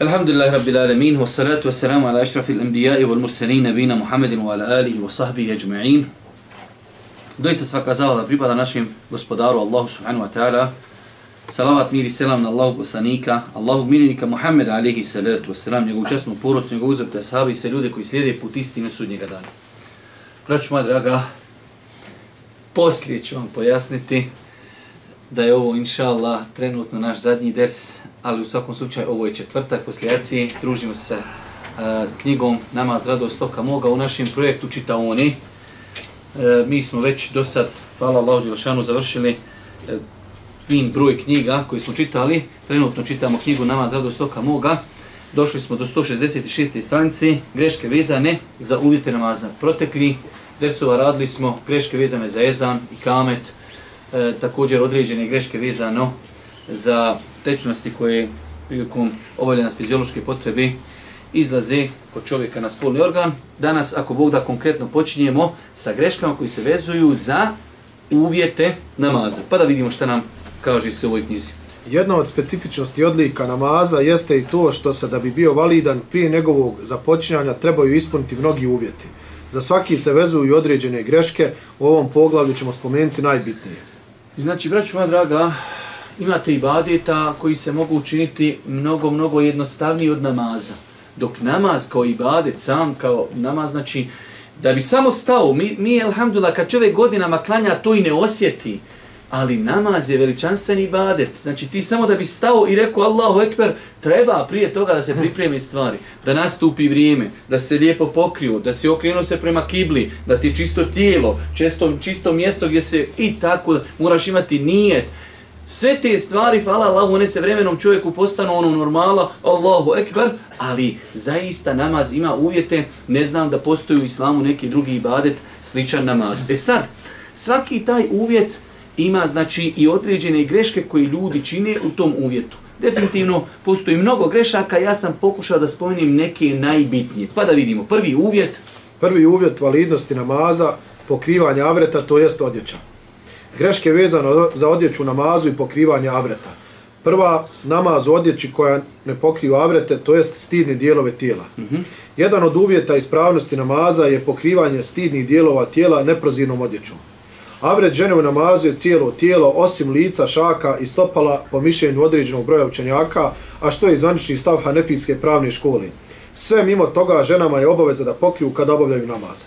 Alhamdulillah Rabbil Alamin, wa salatu wa salamu ala ashrafil anbiya wal mursalin, nabina Muhammedin wa ala alihi wa sahbihi ajma'in. Doista svaka zavada pripada našem gospodaru Allahu subhanahu wa ta'ala. Salavat, mir i selam na Allahu poslanika, Allahu minenika Muhammed alayhi salatu wa salam, njegovu časnu porodicu, njegovu uzvrte sahabi i sve ljude koji slijede put istine sudnjega dana. Braću moja draga, poslije ću vam pojasniti da je ovo, inša Allah, trenutno naš zadnji ders ali u svakom slučaju ovo je četvrtak poslijacije. Družimo se sa uh, knjigom Namaz radost toka moga u našem projektu Čitaoni. Uh, e, mi smo već do sad, hvala Allahu Đelšanu, završili uh, fin broj knjiga koji smo čitali. Trenutno čitamo knjigu Namaz radost toka moga. Došli smo do 166. stranice, greške vezane za uvjete namaza. Protekli dersova radili smo greške vezane za ezan i kamet, e, također određene greške vezano za tečnosti koje prilikom obavljanja fiziološke potrebe izlaze kod čovjeka na spolni organ. Danas, ako Bog da konkretno počinjemo sa greškama koji se vezuju za uvjete namaza. Pa da vidimo šta nam kaže se u ovoj knjizi. Jedna od specifičnosti odlika namaza jeste i to što se da bi bio validan prije njegovog započinjanja trebaju ispuniti mnogi uvjeti. Za svaki se vezuju i određene greške, u ovom poglavlju ćemo spomenuti najbitnije. Znači, braću moja draga, imate ibadeta koji se mogu učiniti mnogo, mnogo jednostavniji od namaza. Dok namaz kao ibadet, sam, kao namaz, znači, da bi samo stao, mi, mi alhamdulillah, kad čovjek godinama klanja, to i ne osjeti. Ali namaz je veličanstveni ibadet. Znači ti samo da bi stao i rekao Allahu Ekber, treba prije toga da se pripremi stvari, da nastupi vrijeme, da se lijepo pokriju, da se okrenu se prema kibli, da ti čisto tijelo, čisto, čisto mjesto gdje se i tako moraš imati nijet. Sve te stvari, hvala Allahu, one se vremenom čovjeku postanu ono normala, Allahu Ekber, ali zaista namaz ima uvjete, ne znam da postoji u islamu neki drugi ibadet sličan namazu. E sad, svaki taj uvjet ima znači i određene greške koje ljudi čine u tom uvjetu. Definitivno postoji mnogo grešaka, ja sam pokušao da spomenem neke najbitnije. Pa da vidimo, prvi uvjet. Prvi uvjet validnosti namaza, pokrivanje avreta, to jest odjeća. Greške vezano za odjeću namazu i pokrivanje avreta. Prva, namaz u odjeći koja ne pokriva avrete, to jest stidni dijelove tijela. Mm -hmm. Jedan od uvjeta ispravnosti namaza je pokrivanje stidnih dijelova tijela neprozirnom odjećom. Avret žene u namazu je cijelo tijelo, osim lica, šaka i stopala po mišljenju određenog broja učenjaka, a što je izvanični stav Hanefijske pravne škole. Sve mimo toga ženama je obaveza da pokriju kada obavljaju namaz.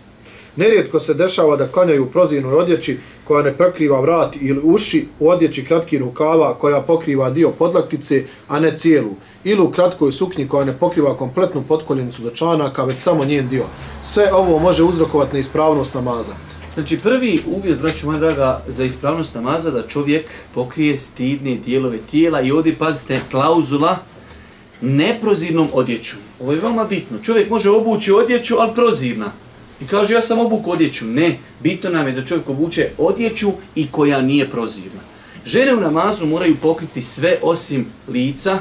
Nerijetko se dešava da klanjaju u prozirnoj odjeći koja ne prekriva vrat ili uši u odjeći kratkih rukava koja pokriva dio podlaktice, a ne cijelu. Ili u kratkoj suknji koja ne pokriva kompletnu potkoljenicu do članaka, već samo njen dio. Sve ovo može uzrokovati neispravnost namaza. Znači prvi uvjet, braću moja draga, za ispravnost namaza da čovjek pokrije stidne dijelove tijela i ovdje pazite klauzula neprozirnom odjeću. Ovo je veoma bitno. Čovjek može obući odjeću, ali prozirna. I kaže ja sam obuku odjeću. Ne, bitno nam je da čovjek obuče odjeću i koja nije prozirna. Žene u namazu moraju pokriti sve osim lica,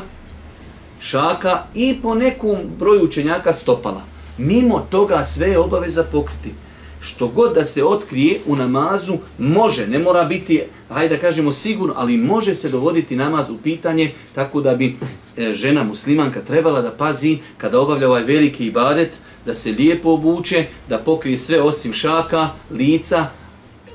šaka i po nekom broju učenjaka stopala. Mimo toga sve je obaveza pokriti što god da se otkrije u namazu, može, ne mora biti, hajde da kažemo sigurno, ali može se dovoditi namaz u pitanje, tako da bi e, žena muslimanka trebala da pazi kada obavlja ovaj veliki ibadet, da se lijepo obuče, da pokrije sve osim šaka, lica,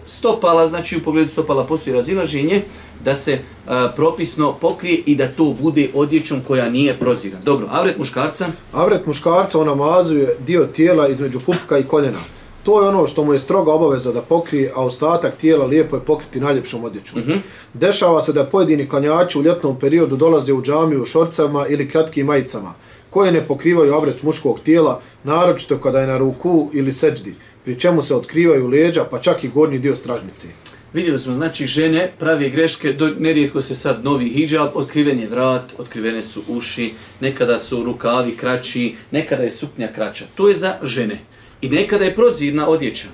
stopala, znači u pogledu stopala postoji razilaženje, da se a, e, propisno pokrije i da to bude odjećom koja nije prozirana. Dobro, avret muškarca? Avret muškarca u namazu je dio tijela između pupka i koljena. To je ono što mu je stroga obaveza da pokrije, a ostatak tijela lijepo je pokriti najljepšom odjećom. Mm -hmm. Dešava se da pojedini klanjači u ljetnom periodu dolaze u džamiju u šorcama ili kratkim majicama, koje ne pokrivaju avret muškog tijela, naročito kada je na ruku ili seđdi, pri čemu se otkrivaju leđa, pa čak i gornji dio stražnice. Vidjeli smo, znači, žene pravi greške, do, nerijetko se sad novi hijab, otkriven je vrat, otkrivene su uši, nekada su rukavi kraći, nekada je suknja kraća. To je za žene. I nekada je prozirna odjeća.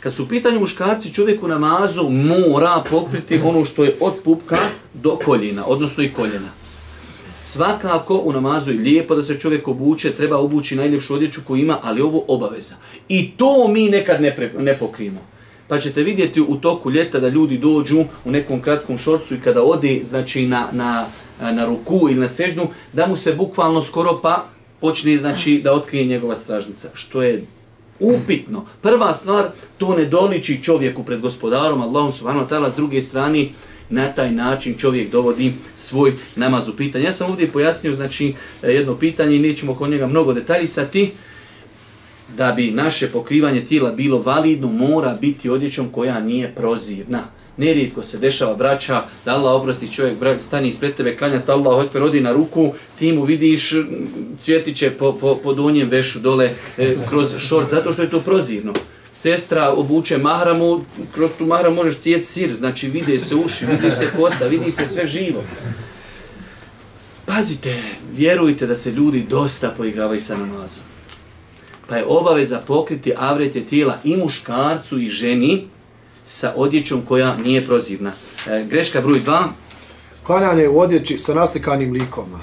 Kad su u pitanju muškarci, čovjek u namazu mora pokriti ono što je od pupka do koljena, odnosno i koljena. Svakako u namazu je lijepo da se čovjek obuče, treba obući najljepšu odjeću koju ima, ali ovo obaveza. I to mi nekad ne, pre, ne pokrijemo. Pa ćete vidjeti u toku ljeta da ljudi dođu u nekom kratkom šorcu i kada ode znači, na, na na ruku ili na sežnu, da mu se bukvalno skoro pa počne znači da otkrije njegova stražnica, što je upitno. Prva stvar, to ne doliči čovjeku pred gospodarom, Allahom subhanahu wa ta'ala, s druge strane, na taj način čovjek dovodi svoj namaz u pitanje. Ja sam ovdje pojasnio znači e, jedno pitanje i nećemo oko njega mnogo detaljisati. Da bi naše pokrivanje tijela bilo validno, mora biti odjećom koja nije prozirna. Nerijetko se dešava braća, da Allah oprosti čovjek, brat, stani ispred tebe, klanjati Allah, hoće rodi na ruku, ti mu vidiš cvjetiće po, po, po donjem vešu dole e, kroz šort, zato što je to prozirno sestra obuče mahramu, kroz tu mahramu možeš cijet sir, znači vide se uši, vidi se kosa, vidi se sve živo. Pazite, vjerujte da se ljudi dosta poigravaju sa namazom. Pa je obaveza pokriti avrete tijela i muškarcu i ženi sa odjećom koja nije prozirna. E, greška broj 2. Klanjanje u odjeći sa naslikanim likovima.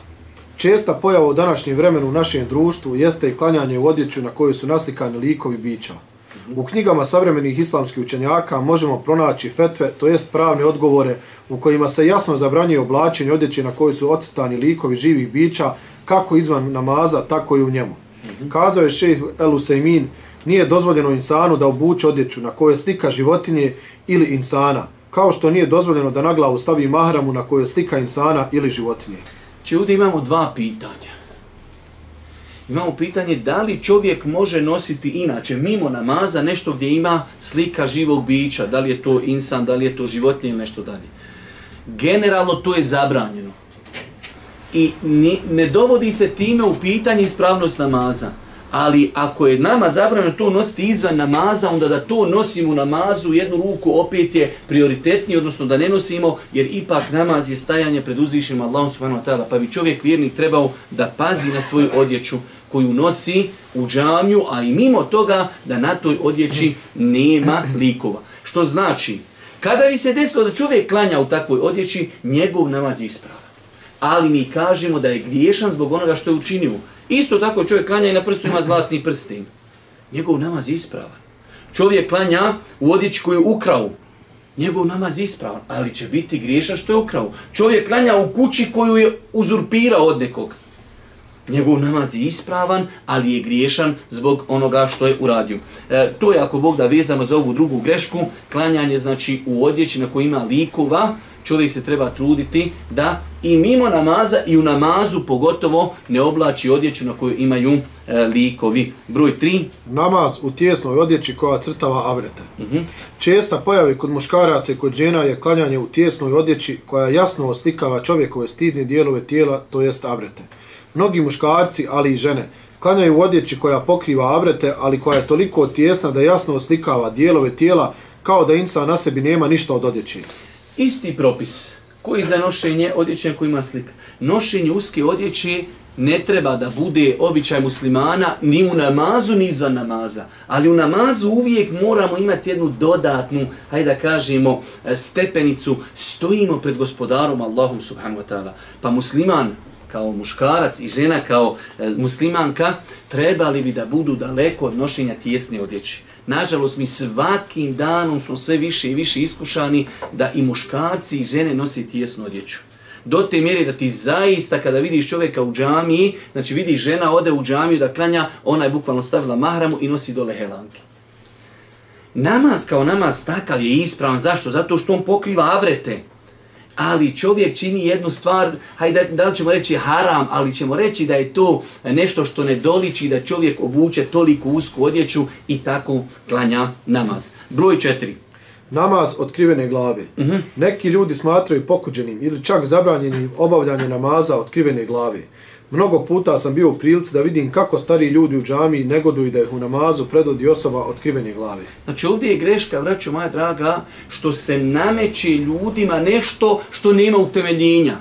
Česta pojava u današnjem vremenu u našem društvu jeste i klanjanje u odjeću na kojoj su naslikani likovi bića. U knjigama savremenih islamskih učenjaka možemo pronaći fetve, to jest pravne odgovore u kojima se jasno zabranjuje oblačenje odjeće na kojoj su ocrtani likovi živih bića, kako izvan namaza, tako i u njemu. Kazao je šejh El Usaymin, nije dozvoljeno insanu da obuče odjeću na kojoj slika životinje ili insana, kao što nije dozvoljeno da na glavu stavi mahramu na kojoj slika insana ili životinje. Či ovdje imamo dva pitanja imamo pitanje da li čovjek može nositi inače, mimo namaza, nešto gdje ima slika živog bića, da li je to insan, da li je to životinje ili nešto dalje. Generalno to je zabranjeno. I ni, ne dovodi se time u pitanje ispravnost namaza. Ali ako je nama zabranjeno to nositi izvan namaza, onda da to nosimo u namazu jednu ruku opet je prioritetniji, odnosno da ne nosimo, jer ipak namaz je stajanje pred uzvišenim Allahom subhanahu wa ta'ala. Pa bi čovjek vjernik trebao da pazi na svoju odjeću, koju nosi u džamiju, a i mimo toga da na toj odjeći nema likova. Što znači, kada bi se desilo da čovjek klanja u takvoj odjeći, njegov namaz je ispravan. Ali mi kažemo da je griješan zbog onoga što je učinio. Isto tako čovjek klanja i na prstu ima zlatni prstin. Njegov namaz je ispravan. Čovjek klanja u odjeći koju je ukrao. Njegov namaz je ispravan, ali će biti griješan što je ukrao. Čovjek klanja u kući koju je uzurpirao od nekog njegov namaz je ispravan, ali je griješan zbog onoga što je uradio. E, to je ako Bog da vezano za ovu drugu grešku, klanjanje znači u odjeći na kojima likova, čovjek se treba truditi da i mimo namaza i u namazu pogotovo ne oblači odjeću na koju imaju e, likovi. Broj 3. Namaz u tjesnoj odjeći koja crtava avrete. Uh mhm. -huh. Česta pojave kod muškaraca i kod žena je klanjanje u tjesnoj odjeći koja jasno oslikava čovjekove stidne dijelove tijela, to jest avrete. Mnogi muškarci, ali i žene, klanjaju u odjeći koja pokriva avrete, ali koja je toliko tjesna da jasno oslikava dijelove tijela, kao da insa na sebi nema ništa od odjeći. Isti propis koji za nošenje odjeće koji ima slika. Nošenje uske odjeće ne treba da bude običaj muslimana ni u namazu ni za namaza. Ali u namazu uvijek moramo imati jednu dodatnu, hajde da kažemo, e, stepenicu. Stojimo pred gospodarom Allahom subhanu wa ta'ala. Pa musliman kao muškarac i žena kao e, muslimanka trebali bi da budu daleko od nošenja tjesne odjeće. Nažalost, mi svakim danom smo sve više i više iskušani da i muškarci i žene nosi tjesnu odjeću. Do te mjere da ti zaista kada vidiš čovjeka u džamiji, znači vidiš žena ode u džamiju da klanja, ona je bukvalno stavila mahramu i nosi dole helanke. Namaz kao namaz takav je ispravan. Zašto? Zato što on pokriva avrete ali čovjek čini jednu stvar, hajde da li ćemo reći haram, ali ćemo reći da je to nešto što ne doliči da čovjek obuče toliko usku odjeću i tako klanja namaz. Broj četiri. Namaz otkrivene glave. Uh mhm. -huh. Neki ljudi smatraju pokuđenim ili čak zabranjenim obavljanje namaza otkrivene glave. Mnogo puta sam bio u prilici da vidim kako stari ljudi u džami negoduju da ih u namazu predodi osoba otkrivene glave. Znači ovdje je greška, vraću moja draga, što se nameće ljudima nešto što nema utemeljenja.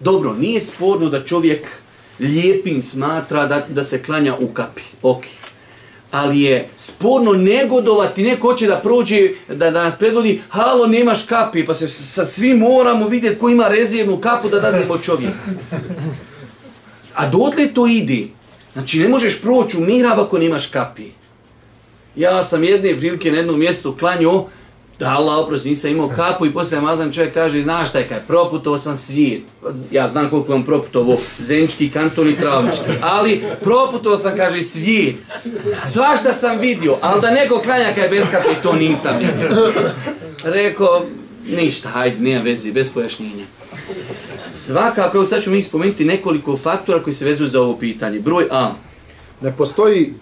Dobro, nije sporno da čovjek lijepin smatra da, da se klanja u kapi. Ok. Ali je sporno negodovati, neko hoće da prođe, da, da nas predvodi, halo, nemaš kapi, pa se sad svi moramo vidjeti ko ima rezervnu kapu da dadimo čovjeku. A dotle to ide. Znači, ne možeš proći u mihrab ako nemaš kapi. Ja sam jedne prilike na jednom mjestu klanio, Da, Allah oprosti, nisam imao kapu i poslije namazan čovjek kaže, znaš šta je kaj, proputovao sam svijet. Ja znam koliko vam proputovo, Zenčki, kanton i Travnički. Ali proputovao sam, kaže, svijet. Svašta sam vidio, ali da neko klanja kaj bez kape, to nisam vidio. Rekao, ništa, hajde, nema vezi, bez pojašnjenja. Svakako, sad ću mi spomenuti nekoliko faktora koji se vezuju za ovo pitanje. Broj A. Ne postoji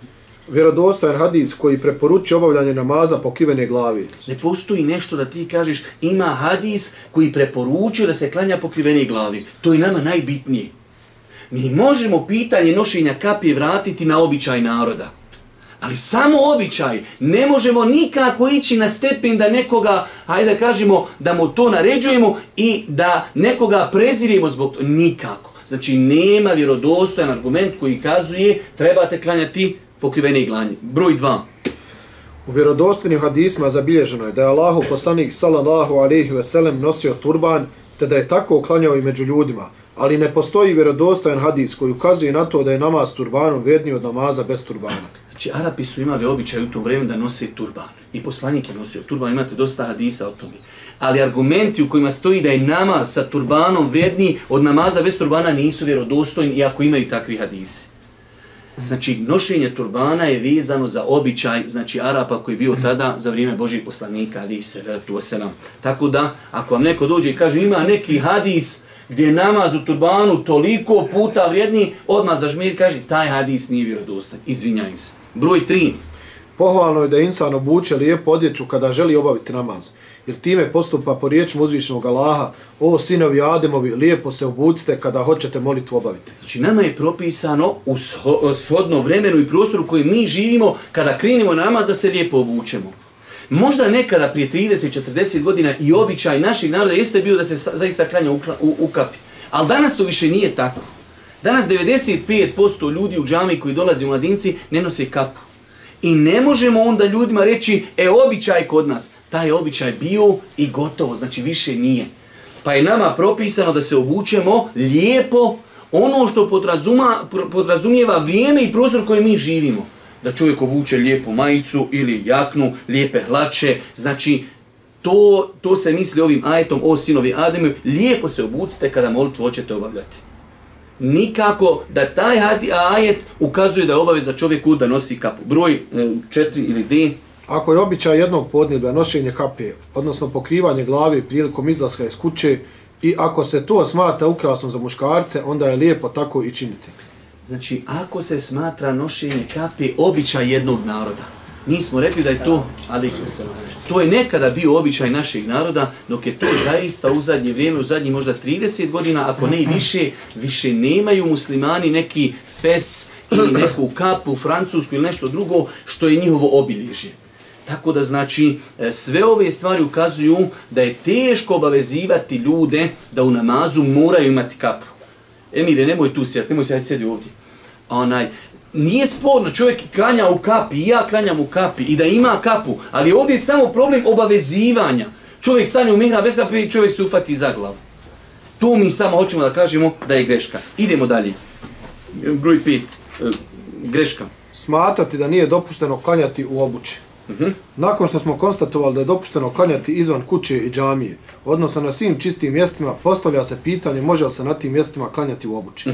vjerodostojan hadis koji preporučuje obavljanje namaza pokrivene glavi. Ne postoji nešto da ti kažeš ima hadis koji preporučuje da se klanja pokrivene glavi. To je nama najbitnije. Mi možemo pitanje nošenja kapije vratiti na običaj naroda. Ali samo običaj. Ne možemo nikako ići na stepen da nekoga, hajde da kažemo, da mu to naređujemo i da nekoga prezirimo zbog to. Nikako. Znači, nema vjerodostojan argument koji kazuje trebate klanjati pokrivene glanje. Broj 2. U vjerodostojnim hadisma zabilježeno je da je Allahu poslanik sallallahu alejhi ve sellem nosio turban te da je tako klanjao i među ljudima, ali ne postoji vjerodostojan hadis koji ukazuje na to da je namaz turbanom vrijedniji od namaza bez turbana. Znači, Arapi su imali običaj u to vrijeme da nose turban. I poslanik je nosio turban, imate dosta hadisa o tome. Ali argumenti u kojima stoji da je namaz sa turbanom vrijedniji od namaza bez turbana nisu vjerodostojni, iako imaju takvi hadisi. Znači, nošenje turbana je vezano za običaj, znači, Arapa koji je bio tada za vrijeme Božih poslanika, ali se tu oselam. Tako da, ako vam neko dođe i kaže ima neki hadis gdje je namaz u turbanu toliko puta vrijedni, odmah zažmir kaže, taj hadis nije vjerodostan. Izvinjaju se. Broj 3. Pohvalno je da insan obuče lijepo odjeću kada želi obaviti namaz, jer time postupa po riječima uzvišenog Allaha, o sinovi Ademovi, lijepo se obucite kada hoćete molitvu obaviti. Znači, nama je propisano u sho- shodno vremenu i prostoru koji mi živimo, kada krenimo namaz, da se lijepo obučemo. Možda nekada prije 30-40 godina i običaj naših naroda jeste bio da se sta- zaista klanja u, u, u kapi. Ali danas to više nije tako. Danas 95% ljudi u džami koji dolazi u mladinci ne nose kapu. I ne možemo onda ljudima reći, e običaj kod nas. Taj običaj bio i gotovo, znači više nije. Pa je nama propisano da se obučemo lijepo ono što podrazuma, podrazumijeva vrijeme i prostor koji mi živimo. Da čovjek obuče lijepu majicu ili jaknu, lijepe hlače, znači to, to se misli ovim ajetom o sinovi Ademiju, lijepo se obucite kada molitvu hoćete obavljati. Nikako da taj hadi- ajet ukazuje da je obaveza čovjeku da nosi kapu. Broj 4 ili D. Ako je običaj jednog podneblja nošenje kape, odnosno pokrivanje glave prilikom izlaska iz kuće, i ako se to smatra ukrasom za muškarce, onda je lijepo tako i činiti. Znači, ako se smatra nošenje kape običaj jednog naroda, mi smo rekli da je to, ali to je nekada bio običaj našeg naroda, dok je to zaista u zadnje vrijeme, u zadnji možda 30 godina, ako ne i više, više nemaju muslimani neki fes ili neku kapu francusku ili nešto drugo što je njihovo obilježje. Tako da znači e, sve ove stvari ukazuju da je teško obavezivati ljude da u namazu moraju imati kapu. Emire, nemoj tu sjeti, nemoj sjeti, sjedi ovdje. Onaj, nije sporno, čovjek klanja u kapi, i ja klanjam u kapi, i da ima kapu, ali ovdje je samo problem obavezivanja. Čovjek stane u mihra bez kapi, čovjek se ufati za glavu. To mi samo hoćemo da kažemo da je greška. Idemo dalje. Broj 5. E, greška. Smatrati da nije dopušteno klanjati u obući. Nakon što smo konstatovali da je dopušteno klanjati izvan kuće i džamije, odnosno na svim čistim mjestima, postavlja se pitanje može li se na tim mjestima klanjati u obući.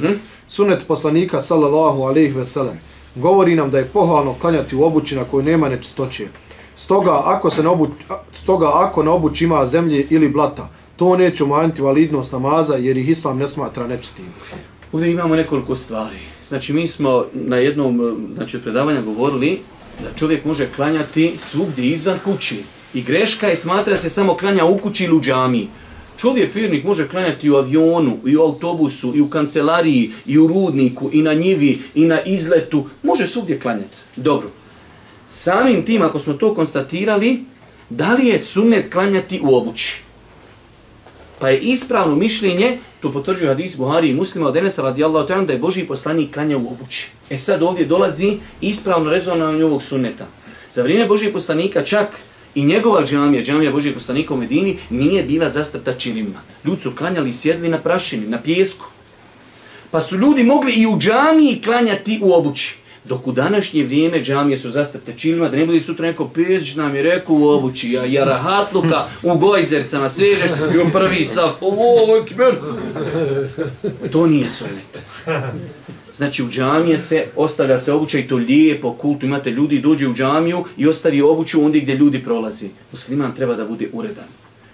Sunet poslanika sallallahu alejhi ve sellem govori nam da je pohvalno klanjati u obući na kojoj nema nečistoće. Stoga ako se na obuć, stoga ako na obući ima zemlje ili blata, to neće umanjiti validnost namaza jer ih islam ne smatra nečistim. Ovdje imamo nekoliko stvari. Znači mi smo na jednom eh, znači, od predavanja govorili da čovjek može klanjati svugdje izvan kući. I greška je smatra se samo klanja u kući ili u džamiji. Čovjek, vjernik, može klanjati u avionu, i u autobusu, i u kancelariji, i u rudniku, i na njivi, i na izletu. Može svugdje klanjati. Dobro. Samim tim, ako smo to konstatirali, da li je sunnet klanjati u obući? Pa je ispravno mišljenje, to potvrđuje hadis Buhari i muslima od Enesa radijallahu ta'ala da je Boži poslanik klanja u obući. E sad ovdje dolazi ispravno rezonanje ovog sunneta. Za vrijeme Božih poslanika čak i njegova džamija, džamija Božih poslanika u Medini, nije bila zastrta čilimima. Ljudi su klanjali i sjedli na prašini, na pjesku. Pa su ljudi mogli i u džamiji klanjati u obući. Dok u današnje vrijeme džamije su zastrte činima, da ne bude sutra neko pezić nam je rekao u obući, a jarahatluka u gojzercama svežeš i u prvi sav, ovo je kmer. To nije sunnet. Znači u džamije se ostavlja se obuća i to lijepo, kultu. Imate ljudi dođe u džamiju i ostavi obuću ondje gdje ljudi prolazi. Musliman treba da bude uredan.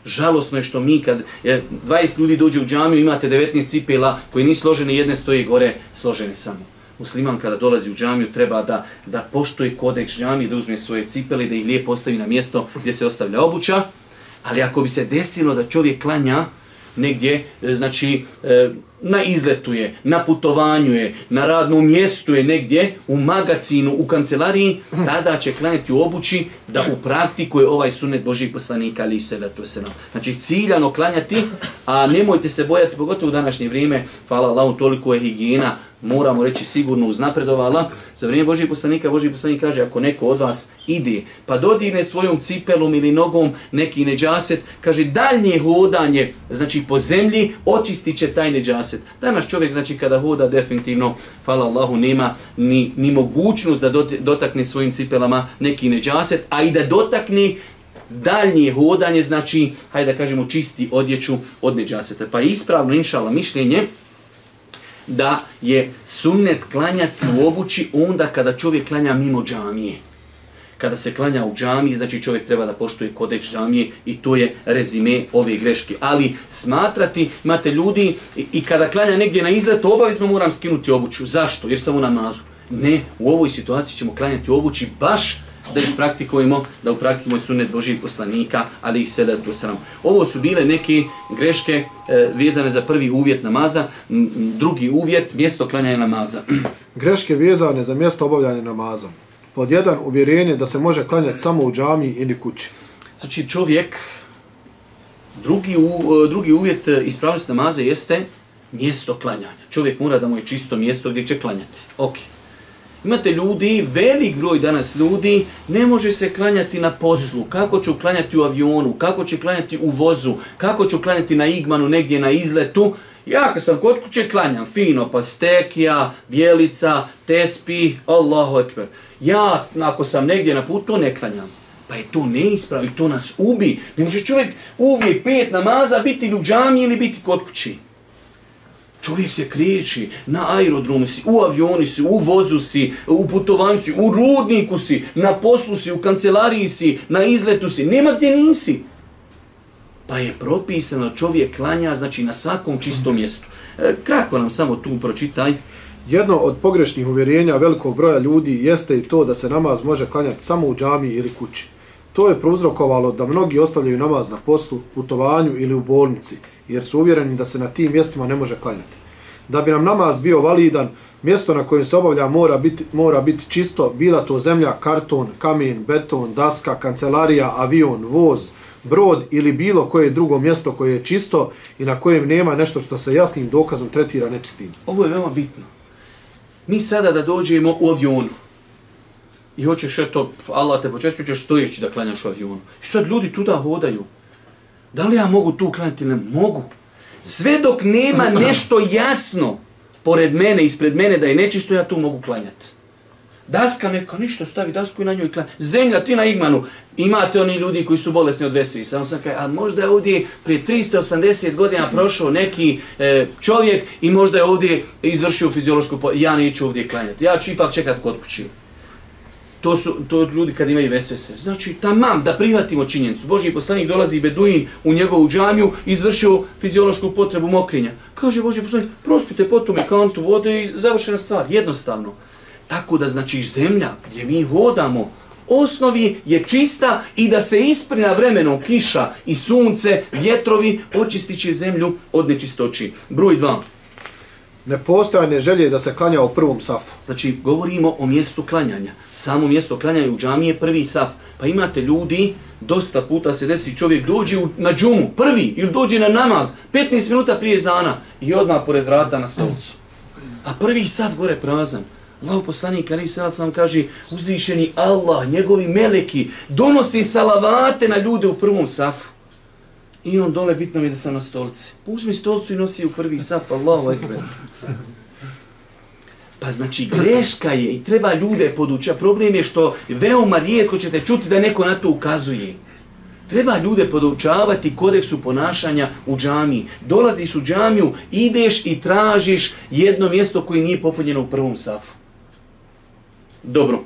Žalosno je što mi kad e, je 20 ljudi dođe u džamiju imate 19 cipela koji nisu složene, jedne stoje gore, složene samo. Musliman kada dolazi u džamiju treba da, da poštuje kodeks džamije, da uzme svoje cipele, da ih lijepo postavi na mjesto gdje se ostavlja obuća. Ali ako bi se desilo da čovjek klanja negdje, e, znači e, na izletu je, na putovanju je, na radnom mjestu je negdje, u magacinu, u kancelariji, tada će klanjati u obući da u praktiku je ovaj sunet Božih poslanika ali se da to se nam. Znači ciljano klanjati, a nemojte se bojati, pogotovo u današnje vrijeme, hvala Allahu, toliko je higijena, moramo reći sigurno uznapredovala. Za vrijeme Božih poslanika, Božih poslanik kaže, ako neko od vas ide, pa dodirne svojom cipelom ili nogom neki neđaset, kaže, daljnje hodanje, znači po zemlji, očistit će taj neđaset. Danas čovjek, znači kada hoda definitivno, hvala Allahu, nema ni, ni mogućnost da dotakne svojim cipelama neki neđaset, a i da dotakne daljnje hodanje, znači, hajde da kažemo, čisti odjeću od neđaseta. Pa ispravno, inšala, mišljenje, da je sunnet klanjati u obući onda kada čovjek klanja mimo džamije. Kada se klanja u džamiji, znači čovjek treba da poštuje kodeks džamije i to je rezime ove greške. Ali smatrati, imate ljudi i, i kada klanja negdje na izlet, obavezno moram skinuti obuću. Zašto? Jer sam u namazu. Ne, u ovoj situaciji ćemo klanjati u obući baš da ispraktikujemo, da upraktikujemo sunet Božih poslanika, ali ih sada tu sram. Ovo su bile neke greške e, vezane za prvi uvjet namaza, m, drugi uvjet, mjesto klanjanja namaza. Greške vezane za mjesto obavljanja namaza. Pod jedan, uvjerenje da se može klanjati samo u džami ili kući. Znači čovjek, drugi, u, e, drugi uvjet ispravnosti namaza jeste mjesto klanjanja. Čovjek mora da mu je čisto mjesto gdje će klanjati. Okej. Okay. Imate ljudi, velik broj danas ljudi, ne može se klanjati na poslu. Kako ću klanjati u avionu, kako ću klanjati u vozu, kako ću klanjati na igmanu negdje na izletu. Ja kad sam kod kuće klanjam fino, pastekija, bijelica, tespi, Allahu ekber. Ja ako sam negdje na putu, ne klanjam. Pa je to neispravi, to nas ubi. Ne može čovjek uvijek pet namaza biti u džami ili biti kod kući. Čovjek se kreći, na aerodromu si, u avioni si, u vozu si, u putovanju si, u rudniku si, na poslu si, u kancelariji si, na izletu si, nema gdje nisi. Pa je propisano čovjek klanja, znači na svakom čistom mjestu. E, kratko nam samo tu pročitaj. Jedno od pogrešnih uvjerenja velikog broja ljudi jeste i to da se namaz može klanjati samo u džami ili kući. To je prouzrokovalo da mnogi ostavljaju namaz na poslu, putovanju ili u bolnici, jer su uvjereni da se na tim mjestima ne može klanjati. Da bi nam namaz bio validan, mjesto na kojem se obavlja mora biti, mora biti čisto, bila to zemlja, karton, kamen, beton, daska, kancelarija, avion, voz, brod ili bilo koje drugo mjesto koje je čisto i na kojem nema nešto što se jasnim dokazom tretira nečistim. Ovo je veoma bitno. Mi sada da dođemo u avionu, i hoćeš eto, Allah te počesto ćeš stojeći da klanjaš u avionu. I sad ljudi tuda hodaju. Da li ja mogu tu klanjati? Ne mogu. Sve dok nema nešto jasno pored mene, ispred mene da je nečisto, ja tu mogu klanjati. Daska neka, ništa, stavi dasku i na njoj klanja. Zemlja, ti na igmanu, imate oni ljudi koji su bolesni od veseli. Samo sam kaj, a možda je ovdje prije 380 godina prošao neki e, čovjek i možda je ovdje izvršio fiziološku, ja neću ovdje klanjati. Ja ću ipak čekati kod kući to su to ljudi kad imaju vesvese. Znači, tamam, da prihvatimo činjenicu. Božji poslanik dolazi Beduin u njegovu džamiju izvršio fiziološku potrebu mokrinja. Kaže Božji poslanik, prospite potom kantu vode i završena stvar. Jednostavno. Tako da, znači, zemlja gdje mi hodamo, osnovi je čista i da se isprina vremenom kiša i sunce, vjetrovi, očistit će zemlju od nečistoći. Broj 2 nepostojanje želje da se klanja u prvom safu. Znači, govorimo o mjestu klanjanja. Samo mjesto klanjanja u džamije je prvi saf. Pa imate ljudi, dosta puta se desi čovjek dođe na džumu, prvi, ili dođe na namaz, 15 minuta prije zana i odmah pored vrata na stolcu. A prvi saf gore prazan. Allah poslanik Ali Sala sam kaže, uzvišeni Allah, njegovi meleki, donosi salavate na ljude u prvom safu. I on dole bitno mi da sam na stolici. Uzmi stolcu i nosi u prvi saf, Allahu ekber. Pa Pa znači greška je i treba ljude podučiti. Problem je što veoma rijetko ćete čuti da neko na to ukazuje. Treba ljude podučavati kodeksu ponašanja u džamiji. Dolaziš u džamiju, ideš i tražiš jedno mjesto koje nije popunjeno u prvom safu. Dobro.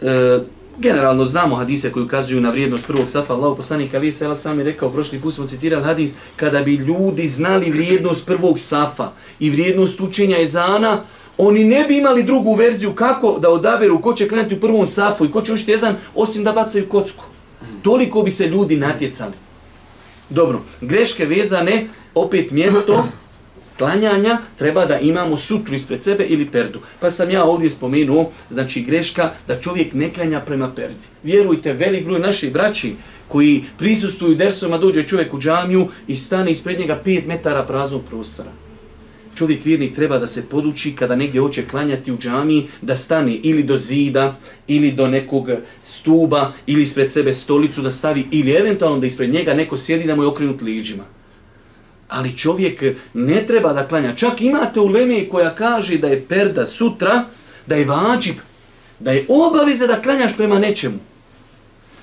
E, generalno znamo hadise koji ukazuju na vrijednost prvog safa. Allah poslanik Ali Sela sam je rekao, prošli put smo citirali hadis, kada bi ljudi znali vrijednost prvog safa i vrijednost učenja ezana, oni ne bi imali drugu verziju kako da odaberu ko će klanjati u prvom safu i ko će učiti ezan, osim da bacaju kocku. Toliko bi se ljudi natjecali. Dobro, greške vezane, opet mjesto, klanjanja treba da imamo sutru ispred sebe ili perdu. Pa sam ja ovdje spomenuo, znači greška da čovjek ne klanja prema perdi. Vjerujte, velik broj naših braći koji prisustuju dersovima, dođe čovjek u džamiju i stane ispred njega 5 metara praznog prostora. Čovjek vjernik treba da se poduči kada negdje hoće klanjati u džamiji, da stane ili do zida, ili do nekog stuba, ili ispred sebe stolicu da stavi, ili eventualno da ispred njega neko sjedi da mu je okrenut liđima. Ali čovjek ne treba da klanja. Čak imate u Leme koja kaže da je perda sutra, da je vađib, da je obaveza da klanjaš prema nečemu.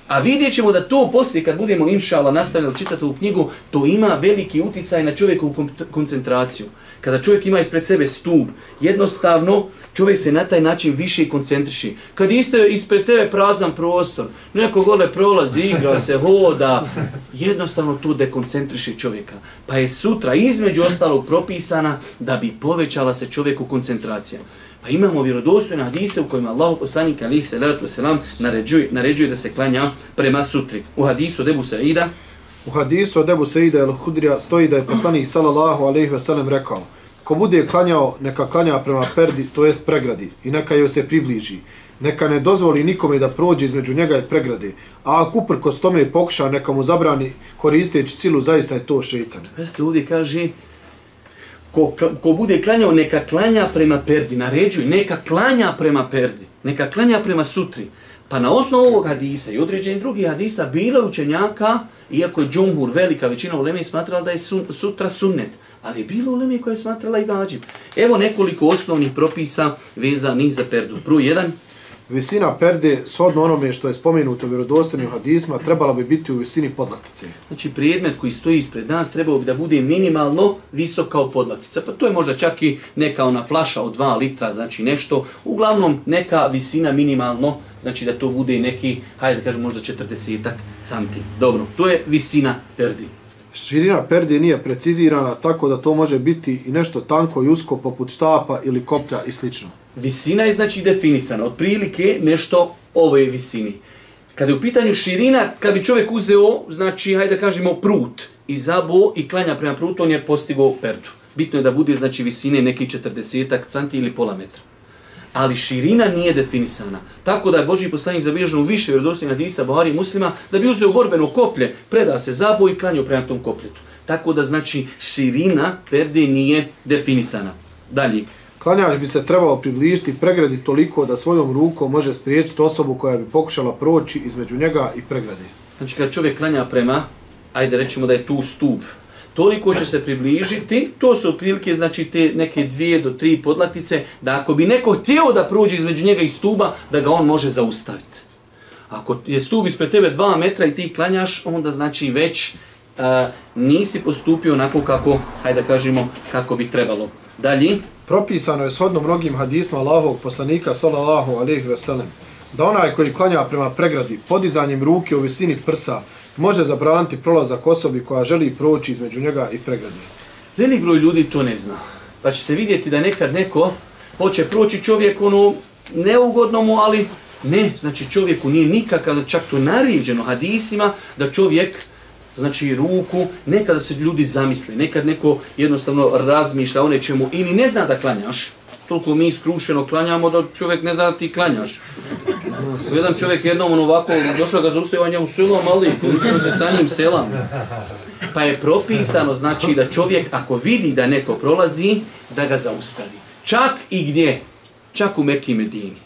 A vidjet ćemo da to poslije, kad budemo inšala nastavljali čitati u knjigu, to ima veliki uticaj na čovjeku koncentraciju. Kada čovjek ima ispred sebe stup, jednostavno čovjek se na taj način više koncentriši. Kad iste ispred tebe prazan prostor, neko gole prolazi, igra se, hoda, jednostavno tu dekoncentriši čovjeka. Pa je sutra između ostalog propisana da bi povećala se čovjeku koncentracija. Pa imamo vjerodostojne hadise u kojima Allah poslanik ali se letu selam naređuje, naređuje da se klanja prema sutri. U hadisu od Ebu Saida U hadisu od Ebu Saida el Hudrija stoji da je poslanik sallallahu alejhi ve sellem rekao: Ko bude klanjao, neka klanja prema perdi, to jest pregradi, i neka joj se približi. Neka ne dozvoli nikome da prođe između njega i pregrade, a ako uprkos tome pokuša, neka mu zabrani koristeći silu, zaista je to šeitan. Peste ovdje kaže, ko, ko bude klanjao, neka klanja prema perdi, naređuj, neka klanja prema perdi, neka klanja prema sutri. Pa na osnovu ovog hadisa i određenih drugih hadisa, bilo učenjaka, iako je džumhur, velika većina uleme, smatrala da je sun, sutra sunnet, ali je bilo uleme koja je smatrala i vađib. Evo nekoliko osnovnih propisa vezanih za perdu. Prvo jedan, Visina perde, shodno onome što je spomenuto u vjerodostojnim hadisma, trebala bi biti u visini podlaktice. Znači predmet koji stoji ispred nas trebao bi da bude minimalno visok kao podlaktica. Pa to je možda čak i neka ona flaša od 2 litra, znači nešto. Uglavnom neka visina minimalno, znači da to bude neki, hajde da kažem možda 40 canti. Dobro, to je visina perdi. Širina perde nije precizirana, tako da to može biti i nešto tanko i usko poput štapa ili koplja i slično. Visina je znači definisana, otprilike nešto ove visini. Kada je u pitanju širina, kad bi čovjek uzeo, znači, hajde da kažemo, prut i zabo i klanja prema prutu, on je postigao perdu. Bitno je da bude, znači, visine neki 40 cm ili pola metra. Ali širina nije definisana. Tako da je Boži poslanik zabilježen u više vjerodostojnih hadisa Buhari muslima da bi uzeo borbeno koplje, preda se zabo i klanio prema tom kopljetu. Tako da, znači, širina perde nije definisana. Dalje. Klanjač bi se trebao približiti pregradi toliko da svojom rukom može spriječiti osobu koja bi pokušala proći između njega i pregradi. Znači kad čovjek klanja prema, ajde rećemo da je tu stup, toliko će se približiti, to su otprilike znači te neke dvije do tri podlaktice, da ako bi neko htio da prođe između njega i stuba, da ga on može zaustaviti. Ako je stup ispred tebe dva metra i ti klanjaš, onda znači već uh, nisi postupio onako kako, hajde da kažemo, kako bi trebalo. Dalje, Propisano je shodno mnogim hadisma Allahovog poslanika sallallahu alejhi ve sellem da onaj koji klanja prema pregradi podizanjem ruke u visini prsa može zabraniti prolazak osobi koja želi proći između njega i pregrade. Velik broj ljudi to ne zna. Pa ćete vidjeti da nekad neko hoće proći čovjek ono neugodno mu, ali ne, znači čovjeku nije nikakav, čak to naređeno hadisima, da čovjek znači ruku, nekada se ljudi zamisli, nekad neko jednostavno razmišlja o nečemu ili ne zna da klanjaš, toliko mi skrušeno klanjamo da čovjek ne zna da ti klanjaš. Jedan čovjek jednom on ovako došao ga zaustavljanja u selu, mali, koristio se sa njim selam. Pa je propisano znači da čovjek ako vidi da neko prolazi, da ga zaustavi. Čak i gdje? Čak u Mekke Medini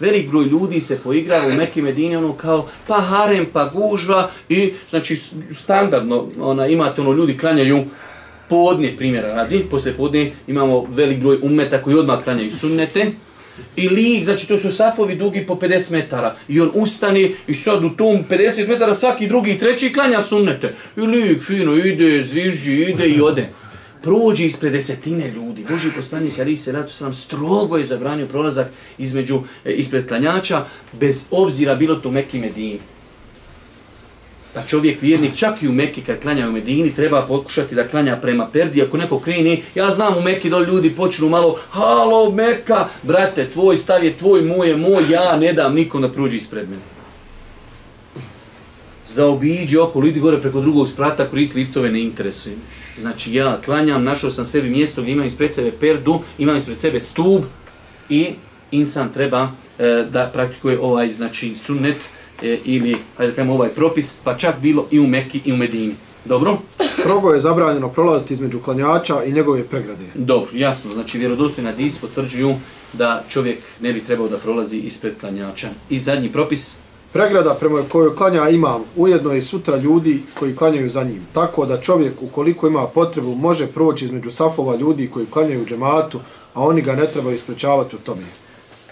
velik broj ljudi se poigrava u Mekke Medini ono kao pa harem, pa gužva i znači standardno ona imate ono ljudi klanjaju podne primjera radi, posle podne imamo velik broj umeta koji odmah klanjaju sunnete, I lik, znači to su safovi dugi po 50 metara. I on ustane i sad u tom 50 metara svaki drugi i treći klanja sunnete. I lik fino ide, zvižđi, ide i ode. Prođe ispred desetine ljudi. Boži poslanik Ali se ratu sam strogo je zabranio prolazak između, e, ispred klanjača, bez obzira bilo to Mekke Medini. Pa čovjek vjernik čak i u Mekki kad klanja u Medini treba pokušati da klanja prema Perdi. Ako neko kreni, ja znam u Mekki da ljudi počnu malo, halo Mekka, brate, tvoj stav je tvoj, moje, moj, ja ne dam nikom da prođe ispred mene. Zaobiđi oko ljudi gore preko drugog sprata, koris liftove, ne interesuje Znači ja klanjam, našao sam sebi mjesto gdje imam ispred sebe perdu, imam ispred sebe stub i insan treba e, da praktikuje ovaj znači sunnet, e, ili, hajde kajmo ovaj propis, pa čak bilo i u Mekki i u Medini. Dobro? Strogo je zabranjeno prolaziti između klanjača i njegove pregrade. Dobro, jasno. Znači, vjerodostojna dis potvrđuju da čovjek ne bi trebao da prolazi ispred klanjača. I zadnji propis? Pregrada prema kojoj klanja imam ujedno je sutra ljudi koji klanjaju za njim. Tako da čovjek, ukoliko ima potrebu, može proći između safova ljudi koji klanjaju u džematu, a oni ga ne trebaju isprečavati u tome.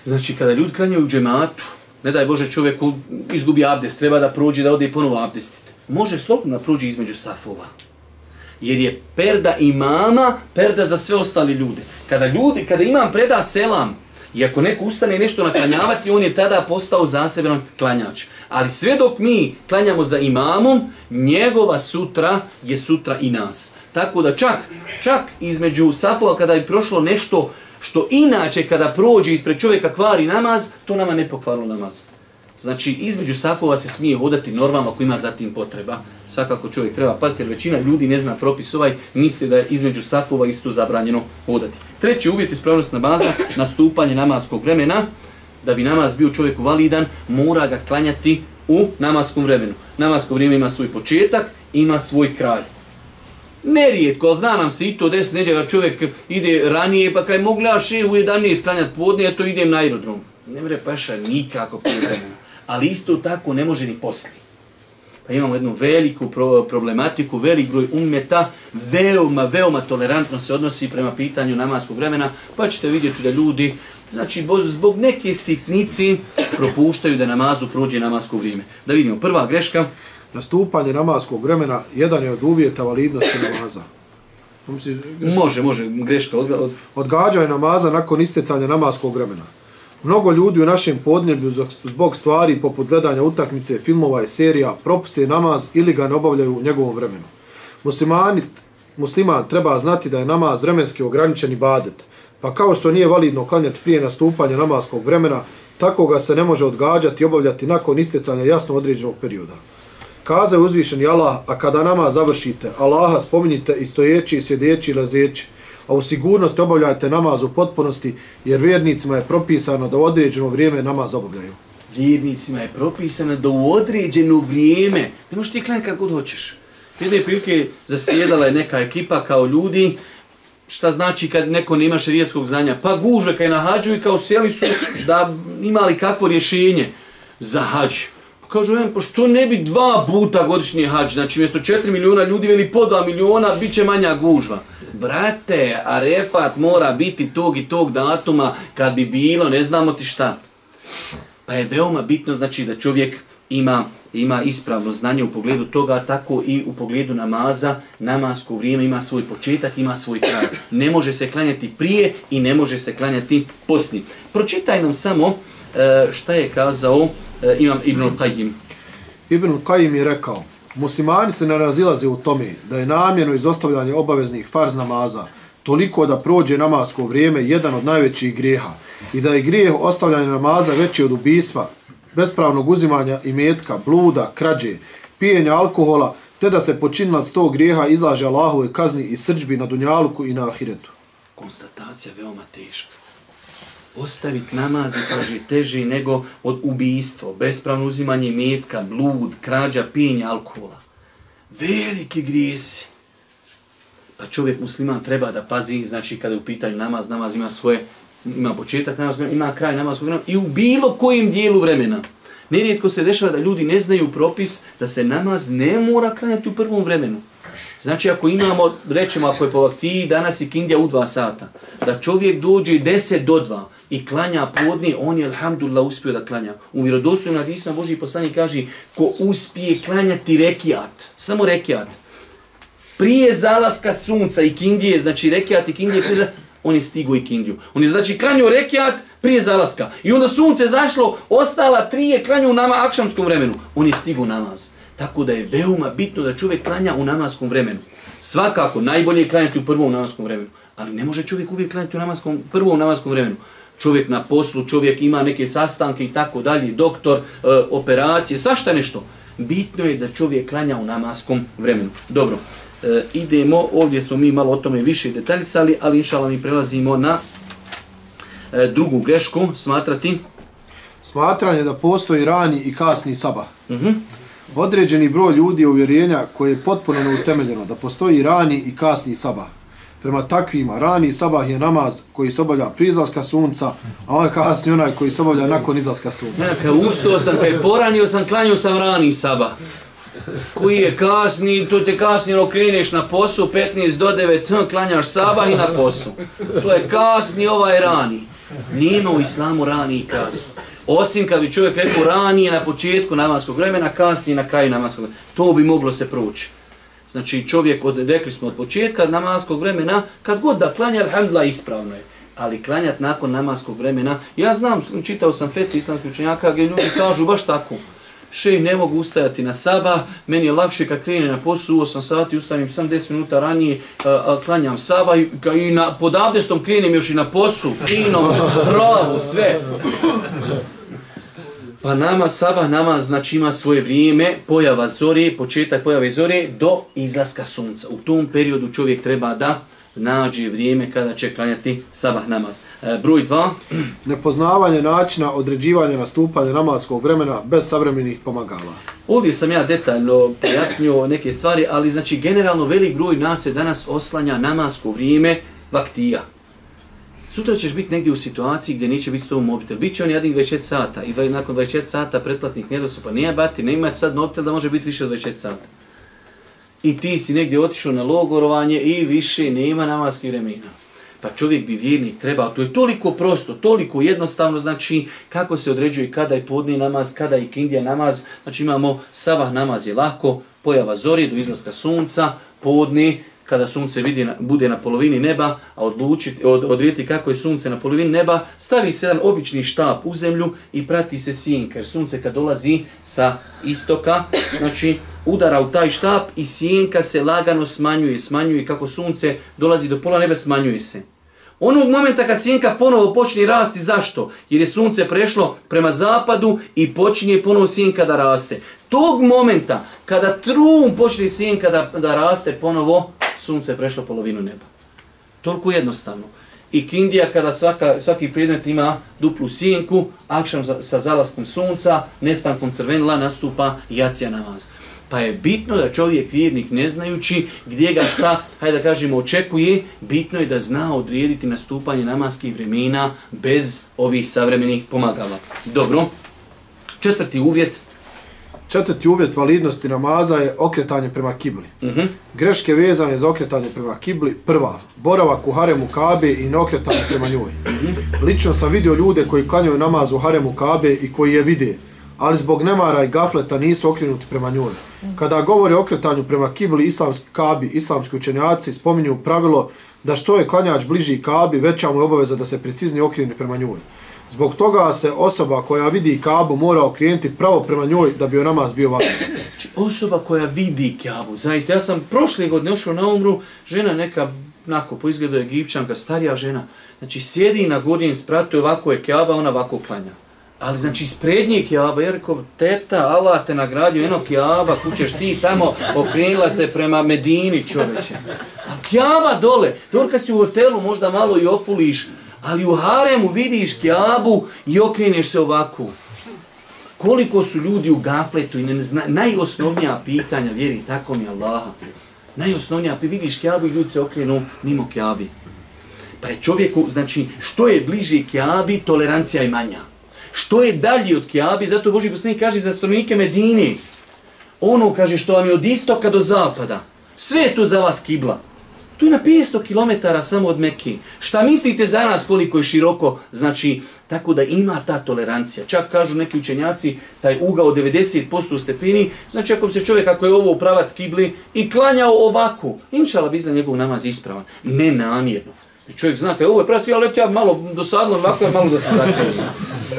Znači, kada ljudi klanjaju u džematu, ne daj Bože čovjeku izgubi abdest, treba da prođe da ode i ponovo abdestiti. Može slobodno da prođe između safova. Jer je perda imama, perda za sve ostali ljude. Kada ljudi, kada imam preda selam, i ako neko ustane nešto naklanjavati, on je tada postao zaseban klanjač. Ali sve dok mi klanjamo za imamom, njegova sutra je sutra i nas. Tako da čak, čak između safova kada je prošlo nešto što inače kada prođe ispred čovjeka kvari namaz, to nama ne pokvarilo namaz. Znači, između safova se smije hodati normalno ako ima zatim potreba. Svakako čovjek treba pasti, jer većina ljudi ne zna propis ovaj, misli da je između safova isto zabranjeno hodati. Treći uvjet ispravnost namaza, nastupanje namaskog vremena, da bi namaz bio čovjeku validan, mora ga klanjati u namaskom vremenu. Namasko vrijeme ima svoj početak, ima svoj kraj. Nerijetko, zna nam se i to des nedjela čovjek ide ranije, pa kaj mogla ja še u 11 klanjat podne, eto to idem na aerodrom. Ne mre paša nikako privremeno. Ali isto tako ne može ni posli. Pa imamo jednu veliku problematiku, velik broj ummeta, veoma, veoma tolerantno se odnosi prema pitanju namaskog vremena, pa ćete vidjeti da ljudi, znači zbog neke sitnici, propuštaju da namazu prođe namasko vrijeme. Da vidimo, prva greška, nastupanje namaskog vremena jedan je od uvjeta validnosti namaza. Može, može, greška. Od, od... Odgađaj namaza nakon istecanja namaskog vremena. Mnogo ljudi u našem podneblju zbog stvari poput gledanja utakmice, filmova i serija propuste namaz ili ga ne obavljaju u njegovom vremenu. Muslimani, musliman treba znati da je namaz vremenski ograničen i badet. Pa kao što nije validno klanjati prije nastupanja namaskog vremena, tako ga se ne može odgađati i obavljati nakon istecanja jasno određenog perioda. Kaza je Allah, a kada nama završite, Allaha spominjite i stojeći, i sjedeći, i lazeći, a u sigurnosti obavljajte namaz u potpunosti, jer vjernicima je propisano da u određeno vrijeme namaz obavljaju. Vjernicima je propisano da u određeno vrijeme, ne možeš ti klanjati kako god hoćeš. Jedne prilike zasjedala je neka ekipa kao ljudi, šta znači kad neko nema šerijetskog znanja, pa gužve kaj nahađuju i kao sjeli su da imali kakvo rješenje za hađu kažu, em, pa što ne bi dva puta godišnji hađ, znači mjesto 4 miliona ljudi veli po 2 miliona, bit će manja gužva. Brate, Arefat mora biti tog i tog datuma, kad bi bilo, ne znamo ti šta. Pa je veoma bitno, znači, da čovjek ima ima ispravno znanje u pogledu toga, tako i u pogledu namaza, namasko vrijeme ima svoj početak, ima svoj kraj. Ne može se klanjati prije i ne može se klanjati poslije. Pročitaj nam samo šta je kazao E, imam Ibn Qayyim. Ibn Qayyim je rekao, muslimani se ne razilaze u tome da je namjerno izostavljanje obaveznih farz namaza toliko da prođe namasko vrijeme jedan od najvećih grijeha i da je grijeh ostavljanja namaza veći od ubistva, bespravnog uzimanja i metka, bluda, krađe, pijenja alkohola, te da se počinilac tog grijeha izlaže Allahove kazni i srđbi na dunjaluku i na ahiretu. Konstatacija veoma teška ostaviti namaz i kaže teži nego od ubijstvo, bespravno uzimanje metka, blud, krađa, pijenja, alkohola. Veliki grijesi. Pa čovjek musliman treba da pazi, znači kada je u pitanju namaz, namaz ima svoje, ima početak namaz, ima kraj namaz i u bilo kojem dijelu vremena. Nerijetko se dešava da ljudi ne znaju propis da se namaz ne mora klanjati u prvom vremenu. Znači ako imamo, rećemo ako je po vaktiji, danas i kindija u dva sata, da čovjek dođe 10 do 2 i klanja podne, on je alhamdulillah uspio da klanja. U vjerodostojnom hadisma Boži poslanik kaže, ko uspije klanjati rekiat, samo rekiat, prije zalaska sunca i kindije, znači rekiat i kindije, prije on je stigo i kindiju. On je znači klanio rekiat prije zalaska. I onda sunce zašlo, ostala tri je klanju u nama akšamskom vremenu. On je stigo namaz. Tako da je veoma bitno da čovjek klanja u namaskom vremenu. Svakako, najbolje je klanjati u prvom namaskom vremenu. Ali ne može čovjek uvijek klanjati u namaskom, prvom namaskom vremenu. Čovjek na poslu, čovjek ima neke sastanke i tako dalje, doktor, e, operacije, svašta nešto. Bitno je da čovjek klanja u namaskom vremenu. Dobro, e, idemo, ovdje smo mi malo o tome više detaljisali, ali inšala mi prelazimo na e, drugu grešku, smatrati. Smatranje da postoji rani i kasni sabah. Uh -huh. Određeni broj ljudi je uvjerenja koje je potpuno neutemeljeno da postoji rani i kasni sabah. Prema takvima, rani sabah je namaz koji se obavlja pri izlaska sunca, a on kasni onaj koji se obavlja nakon izlaska sunca. Ja, kad ustao sam, kaj poranio sam, klanio sam rani sabah. Koji je kasni, to te kasni, ono, okreneš na posu, 15 do 9, hm, klanjaš sabah i na posu. To je kasni, ovaj rani. Nema u islamu rani i kasni. Osim kad bi čovjek rekao ranije na početku namaskog vremena, kasnije na kraju namaskog vremena. To bi moglo se proći. Znači čovjek, od, rekli smo od početka namaskog vremena, kad god da klanja, alhamdulillah, ispravno je. Ali klanjat nakon namaskog vremena, ja znam, čitao sam fetvi islamskih učenjaka, gdje ljudi kažu baš tako. še ne mogu ustajati na saba, meni je lakše kad krene na poslu, 8 sati, ustavim sam 10 minuta ranije, a, a, klanjam saba i, i na, pod abdestom krenem još i na posu, fino, pravo, sve. Pa nama sabah nama znači ima svoje vrijeme, pojava zore, početak pojave zore do izlaska sunca. U tom periodu čovjek treba da nađe vrijeme kada će klanjati sabah namaz. E, broj 2. Nepoznavanje načina određivanja nastupanja namazskog vremena bez savremenih pomagala. Ovdje sam ja detaljno pojasnio neke stvari, ali znači generalno velik broj nas se danas oslanja namazsko vrijeme vaktija. Sutra ćeš biti negdje u situaciji gdje neće biti s tobom mobitel. Biće on jednih 24 sata i nakon 24 sata pretplatnik nije. Nije bati, ne imati sad mobitel da može biti više od 24 sata. I ti si negdje otišao na logorovanje i više nema namaskih vremena. Pa čovjek bi vjernik trebao. To je toliko prosto, toliko jednostavno. Znači kako se određuje kada je podni namaz, kada je kindija namaz. Znači imamo sabah namaz je lako, pojava zori do izlaska sunca, podni, kada sunce vidi na, bude na polovini neba, a odlučiti, od, odrijeti kako je sunce na polovini neba, stavi se jedan obični štap u zemlju i prati se sjenka. Jer sunce kad dolazi sa istoka, znači udara u taj štap i sjenka se lagano smanjuje, smanjuje kako sunce dolazi do pola neba, smanjuje se. Onog momenta kad sjenka ponovo počne rasti, zašto? Jer je sunce prešlo prema zapadu i počinje ponovo sjenka da raste. Tog momenta kada trum počne sjenka da, da raste ponovo, sunce je prešlo polovinu neba. Toliko jednostavno. I kindija kada svaka, svaki predmet ima duplu sjenku, akšam za, sa zalaskom sunca, nestankom crvenila nastupa jacija namaz. Pa je bitno da čovjek vjernik ne znajući gdje ga šta, hajde da kažemo, očekuje, bitno je da zna odrijediti nastupanje namaskih vremena bez ovih savremenih pomagala. Dobro, četvrti uvjet, Četvrti uvjet validnosti namaza je okretanje prema kibli. uh -huh. Greške vezane za okretanje prema kibli. Prva, boravak u haremu Kabe i neokretanje prema njoj. Lično sam vidio ljude koji klanjaju namaz u haremu Kabe i koji je vide, ali zbog nemara i gafleta nisu okrenuti prema njoj. Kada govore o okretanju prema kibli islamski Kabi, islamski učenjaci spominju pravilo da što je klanjač bliži Kabi, veća mu je obaveza da se preciznije okrene prema njoj. Zbog toga se osoba koja vidi Kabu mora okrenuti pravo prema njoj da bi joj namaz bio važan. Znači, osoba koja vidi Kabu, zaista, ja sam prošle godine ošao na umru, žena neka, nako, po izgledu Egipćanka, starija žena, znači, sjedi na gornjem spratu, ovako je Kaba, ona ovako klanja. Ali znači iz prednje Kjaba, ja rekao, teta, Allah te nagradio, eno Kjaba, kućeš ti tamo, okrenila se prema Medini čoveče. A Kjaba dole, dobro kad si u hotelu, možda malo i ofuliš, ali u haremu vidiš Kjabu i okreneš se ovako. Koliko su ljudi u gafletu i ne zna, najosnovnija pitanja, vjeri, tako mi Allaha. Najosnovnija, pa vidiš Kjabu i ljudi se okrenu mimo Kjabi. Pa je čovjeku, znači, što je bliži Kjabi, tolerancija je manja. Što je dalje od Kjabi, zato Boži poslanik kaže za stanovnike Medine. Ono kaže što vam je od istoka do zapada. Sve je to za vas kibla. Tu je na 500 km samo od Mekke. Šta mislite za nas koliko je široko? Znači, tako da ima ta tolerancija. Čak kažu neki učenjaci, taj ugao 90% stepeni, znači ako se čovjek, ako je ovo u pravac kibli i klanjao ovako, inšala bi zna njegov namaz ispravan. Ne namjerno. I čovjek zna, kaj ovo je pravac, ali ja malo dosadno, ovako je malo da se zakrenu.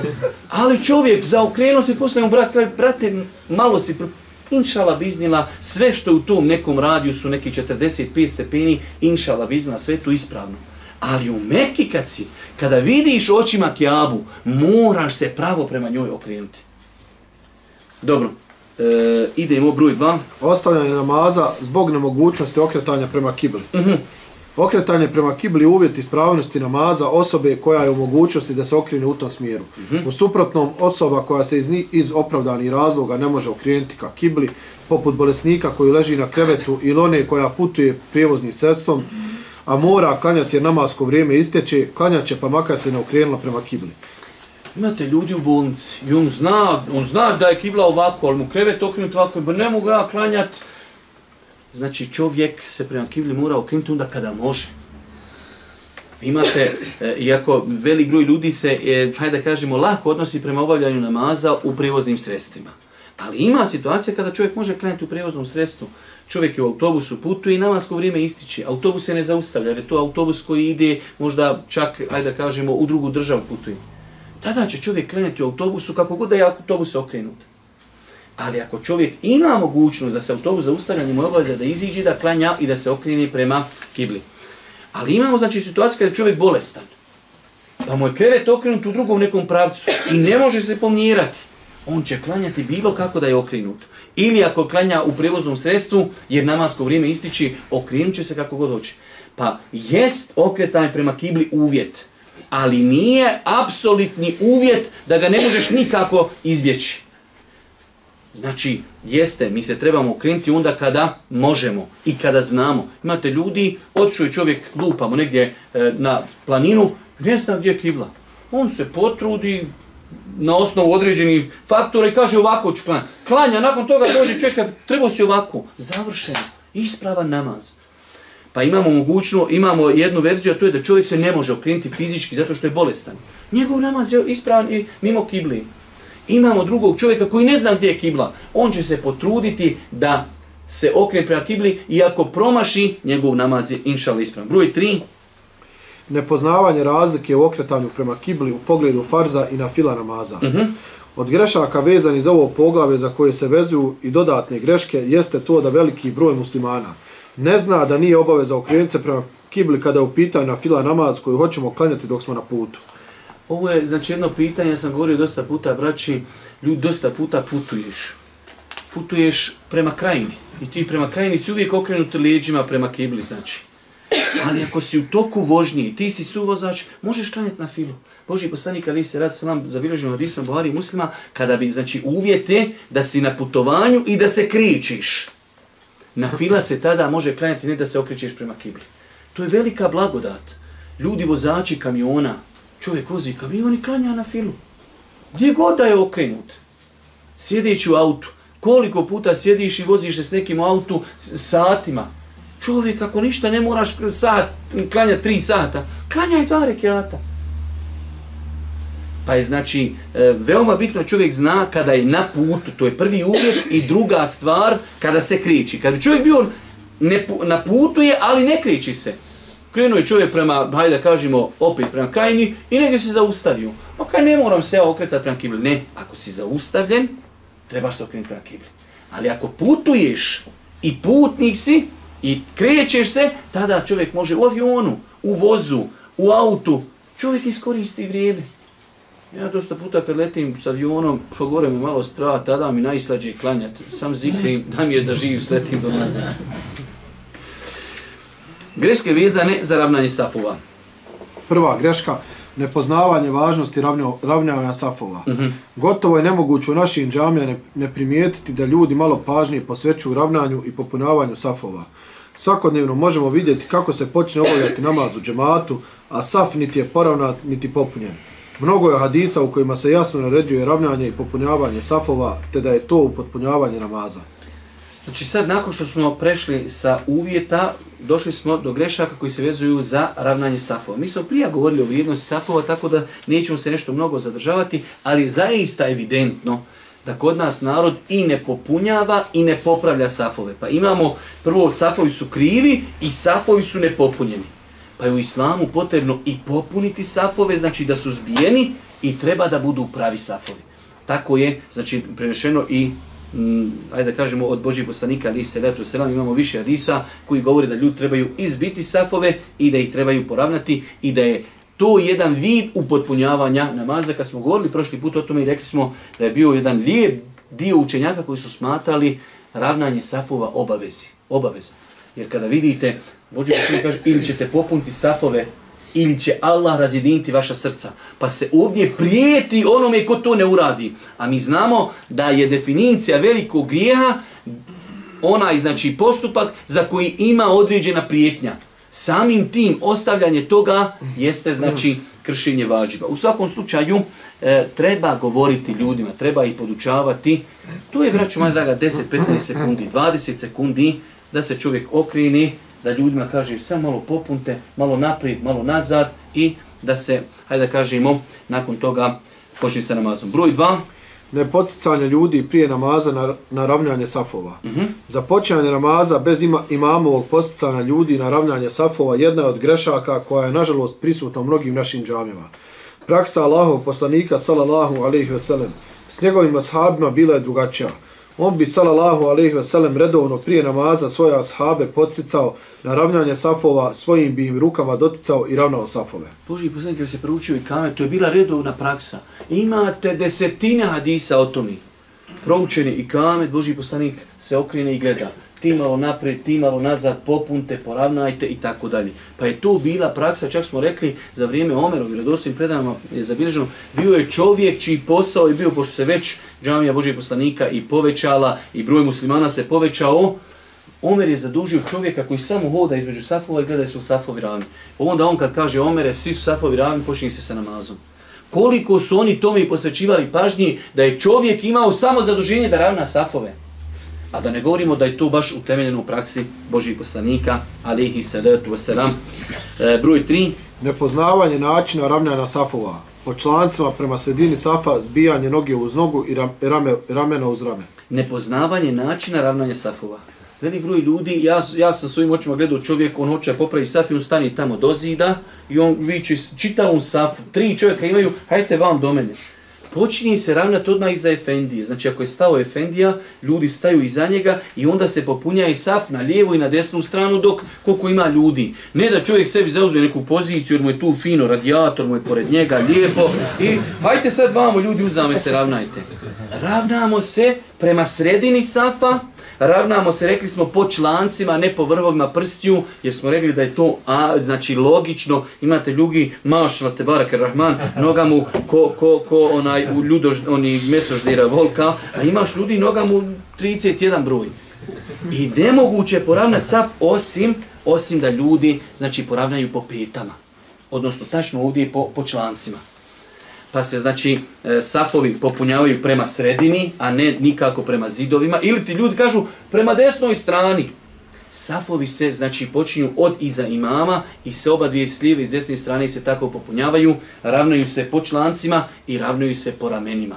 Ali čovjek zaokrenuo se posle mu brat, kaže, brate, malo si inšala biznila, sve što u tom nekom radiju su neki 45 stepeni, inšala biznila, sve to ispravno. Ali u Mekki kad si, kada vidiš očima kjabu, moraš se pravo prema njoj okrenuti. Dobro, e, idemo broj 2. Ostavljanje namaza zbog nemogućnosti okretanja prema kibli. Uh Mhm. -huh. Okretanje prema kibli uvjet ispravnosti namaza osobe koja je u mogućnosti da se okrene u tom smjeru. Uh -huh. U suprotnom, osoba koja se iz, iz opravdanih razloga ne može okrenuti ka kibli, poput bolesnika koji leži na krevetu ili one koja putuje prijevoznim sredstvom, a mora klanjati jer namasko vrijeme isteče, klanjaće pa makar se ne okrenula prema kibli. Imate ljudi u bolnici i on zna, on zna da je kibla ovako, ali mu krevet okrenut ovako, ba ne mogu ja klanjati, Znači čovjek se prema kibli mora okrenuti onda kada može. Imate, e, iako velik broj ljudi se, e, hajde da kažemo, lako odnosi prema obavljanju namaza u prevoznim sredstvima. Ali ima situacija kada čovjek može krenuti u prevoznom sredstvu. Čovjek je u autobusu putuje i namasko vrijeme ističe. Autobus se ne zaustavlja, jer je to autobus koji ide možda čak, hajde da kažemo, u drugu državu putuje. Tada će čovjek krenuti u autobusu kako god da je autobus okrenut. Ali ako čovjek ima mogućnost da se autobus zaustavlja, njemu je obaveza da iziđe, da klanja i da se okrini prema kibli. Ali imamo znači situaciju kada je čovjek bolestan. Pa mu je krevet okrenut u drugom nekom pravcu i ne može se pomjerati. On će klanjati bilo kako da je okrenut. Ili ako klanja u prevoznom sredstvu, jer namasko vrijeme ističi, okrenut će se kako god hoće. Pa jest okretanje prema kibli uvjet, ali nije apsolutni uvjet da ga ne možeš nikako izbjeći. Znači, jeste, mi se trebamo okrenuti onda kada možemo i kada znamo. Imate ljudi, otišao je čovjek, lupamo negdje e, na planinu, ne zna gdje je kibla. On se potrudi na osnovu određenih faktora i kaže ovako ću klanja. Klanja, nakon toga dođe čovjek, trebao si ovako. Završeno. Ispravan namaz. Pa imamo mogućno, imamo jednu verziju, a to je da čovjek se ne može okrenuti fizički zato što je bolestan. Njegov namaz je ispravan i mimo kibli. Imamo drugog čovjeka koji ne zna gdje je kibla. On će se potruditi da se okrene prema kibli i ako promaši, njegov namaz je inšala ispravan. Broj 3. Nepoznavanje razlike u okretanju prema kibli u pogledu farza i na fila namaza. Uh -huh. Od grešaka vezani za ovo poglave za koje se vezuju i dodatne greške jeste to da veliki broj muslimana ne zna da nije obaveza okrenuti se prema kibli kada je u pitanju na fila namaz koju hoćemo klanjati dok smo na putu. Ovo je znači jedno pitanje, ja sam govorio dosta puta, braći, ljudi dosta puta putuješ. Putuješ prema krajini. I ti prema krajini si uvijek okrenut leđima prema kibli, znači. Ali ako si u toku vožnje ti si suvozač, možeš klanjati na filu. Boži poslanik ali se radi salam zabilježeno od Isma Buhari muslima, kada bi znači uvjete da si na putovanju i da se kričiš. Na fila se tada može klanjati, ne da se okrećeš prema kibli. To je velika blagodat. Ljudi vozači kamiona, čovjek vozi kamion i klanja na filu. Gdje god da je okrenut, sjedeći u autu, koliko puta sjediš i voziš se s nekim u autu satima, čovjek ako ništa ne moraš sat, klanja tri sata, klanjaj dva rekiata. Pa je znači e, veoma bitno čovjek zna kada je na putu, to je prvi uvjet i druga stvar kada se kriči. Kada čovjek bio ne, na putu je, ali ne kriči se. Krenuo je čovjek prema, hajde kažemo, opet prema Kajini i negdje se zaustavio. Pa kaj ne moram se okretati prema kibli. Ne, ako si zaustavljen, trebaš se okrenuti prema kibli. Ali ako putuješ i putnik si i krećeš se, tada čovjek može u avionu, u vozu, u autu, čovjek iskoristi vrijeme. Ja dosta puta kad letim s avionom, pa pogore mi malo strah, tada mi najslađe klanjati. Sam zikrim da mi je da živim, sletim do nazad. Greške vezane za ravnanje safova. Prva greška, nepoznavanje važnosti ravnjo, ravnjavanja safova. Uh -huh. Gotovo je nemoguće u našim džamija ne, ne primijetiti da ljudi malo pažnije posvećuju ravnanju i popunavanju safova. Svakodnevno možemo vidjeti kako se počne obavljati namaz u džematu, a saf niti je poravnat, niti popunjen. Mnogo je hadisa u kojima se jasno naređuje ravnjanje i popunjavanje safova, te da je to upotpunjavanje namaza. Znači sad nakon što smo prešli sa uvjeta, došli smo do grešaka koji se vezuju za ravnanje safova. Mi smo prije govorili o vrijednosti safova, tako da nećemo se nešto mnogo zadržavati, ali zaista evidentno da kod nas narod i ne popunjava i ne popravlja safove. Pa imamo, prvo, safovi su krivi i safovi su nepopunjeni. Pa je u islamu potrebno i popuniti safove, znači da su zbijeni i treba da budu pravi safovi. Tako je, znači, prenešeno i mm, ajde da kažemo od Božih poslanika ali se letu selam imamo više hadisa koji govori da ljudi trebaju izbiti safove i da ih trebaju poravnati i da je to jedan vid upotpunjavanja namaza. Kad smo govorili prošli put o tome i rekli smo da je bio jedan lijep dio učenjaka koji su smatrali ravnanje safova obavezi. Obaveza. Jer kada vidite, Boži poslanik kaže ili ćete popuniti safove ili će Allah razjediniti vaša srca. Pa se ovdje prijeti onome ko to ne uradi. A mi znamo da je definicija velikog grijeha onaj znači postupak za koji ima određena prijetnja. Samim tim ostavljanje toga jeste znači kršenje vađiba. U svakom slučaju e, treba govoriti ljudima, treba ih podučavati. To je, braću moja draga, 10-15 sekundi, 20 sekundi da se čovjek okrini, da ljudima kaže samo malo popunte, malo naprijed, malo nazad i da se, hajde da kažemo, nakon toga počne sa namazom. Broj 2. Nepoticanje ljudi prije namaza na, na ravnjanje safova. Mm. -hmm. Za počinjanje namaza bez ima, imamovog posticanja ljudi na ravnjanje safova jedna je od grešaka koja je nažalost prisutna u mnogim našim džamima. Praksa Allahov poslanika sallallahu alejhi ve sellem s njegovim ashabima bila je drugačija. On bi sallallahu alejhi ve sellem redovno prije namaza svoje ashabe podsticao na ravnjanje safova, svojim bi im rukama doticao i ravnao safove. Boži poslanik kada se proučio i kame, to je bila redovna praksa. Imate desetine hadisa o tome. Proučeni i kamet, Boži poslanik se okrene i gleda. Ti malo naprijed, ti malo nazad, popunte, poravnajte i tako dalje. Pa je to bila praksa, čak smo rekli, za vrijeme Omerov i redoslovim predanama je zabilježeno, bio je čovjek čiji posao je bio, pošto se već džamija Božijeg poslanika i povećala i broj muslimana se povećao, Omer je zadužio čovjeka koji samo hoda između safova i gleda su safovi ravni. Onda on kad kaže Omere, svi su safovi ravni, počinje se sa namazom. Koliko su oni tome i posvećivali pažnji da je čovjek imao samo zaduženje da ravna safove. A da ne govorimo da je to baš utemeljeno u praksi Božih poslanika, alihi salatu wasalam. E, broj 3. Nepoznavanje načina ravnjanja safova. Po člancima prema sredini safa zbijanje noge uz nogu i ram- rame, ramena uz rame. Nepoznavanje načina ravnanja safova. Velik broj ljudi, ja, ja sam svojim očima gledao čovjek, on hoće popravi saf i on stani tamo do zida i on viče čitavom safu. Tri čovjeka imaju, hajte vam do mene. Počinje se ravnati odmah iza Efendije. Znači ako je stao Efendija, ljudi staju iza njega i onda se popunja i saf na lijevu i na desnu stranu dok koliko ima ljudi. Ne da čovjek sebi zauzme neku poziciju jer mu je tu fino, radijator mu je pored njega, lijepo i hajte sad vamo ljudi uzame se ravnajte. Ravnamo se prema sredini safa, ravnamo se, rekli smo, po člancima, ne po vrhovima prstiju, jer smo rekli da je to a, znači logično. Imate ljugi, mašla te barak rahman, noga mu ko, ko, ko onaj u ljudož, oni mesoždira volka, a imaš ljudi noga mu 31 broj. I nemoguće je poravnati saf osim, osim da ljudi znači poravnaju po petama. Odnosno, tačno ovdje po, po člancima pa se znači e, safovi popunjavaju prema sredini, a ne nikako prema zidovima, ili ti ljudi kažu prema desnoj strani. Safovi se znači počinju od iza imama i se oba dvije slijeve iz desne strane se tako popunjavaju, ravnaju se po člancima i ravnaju se po ramenima.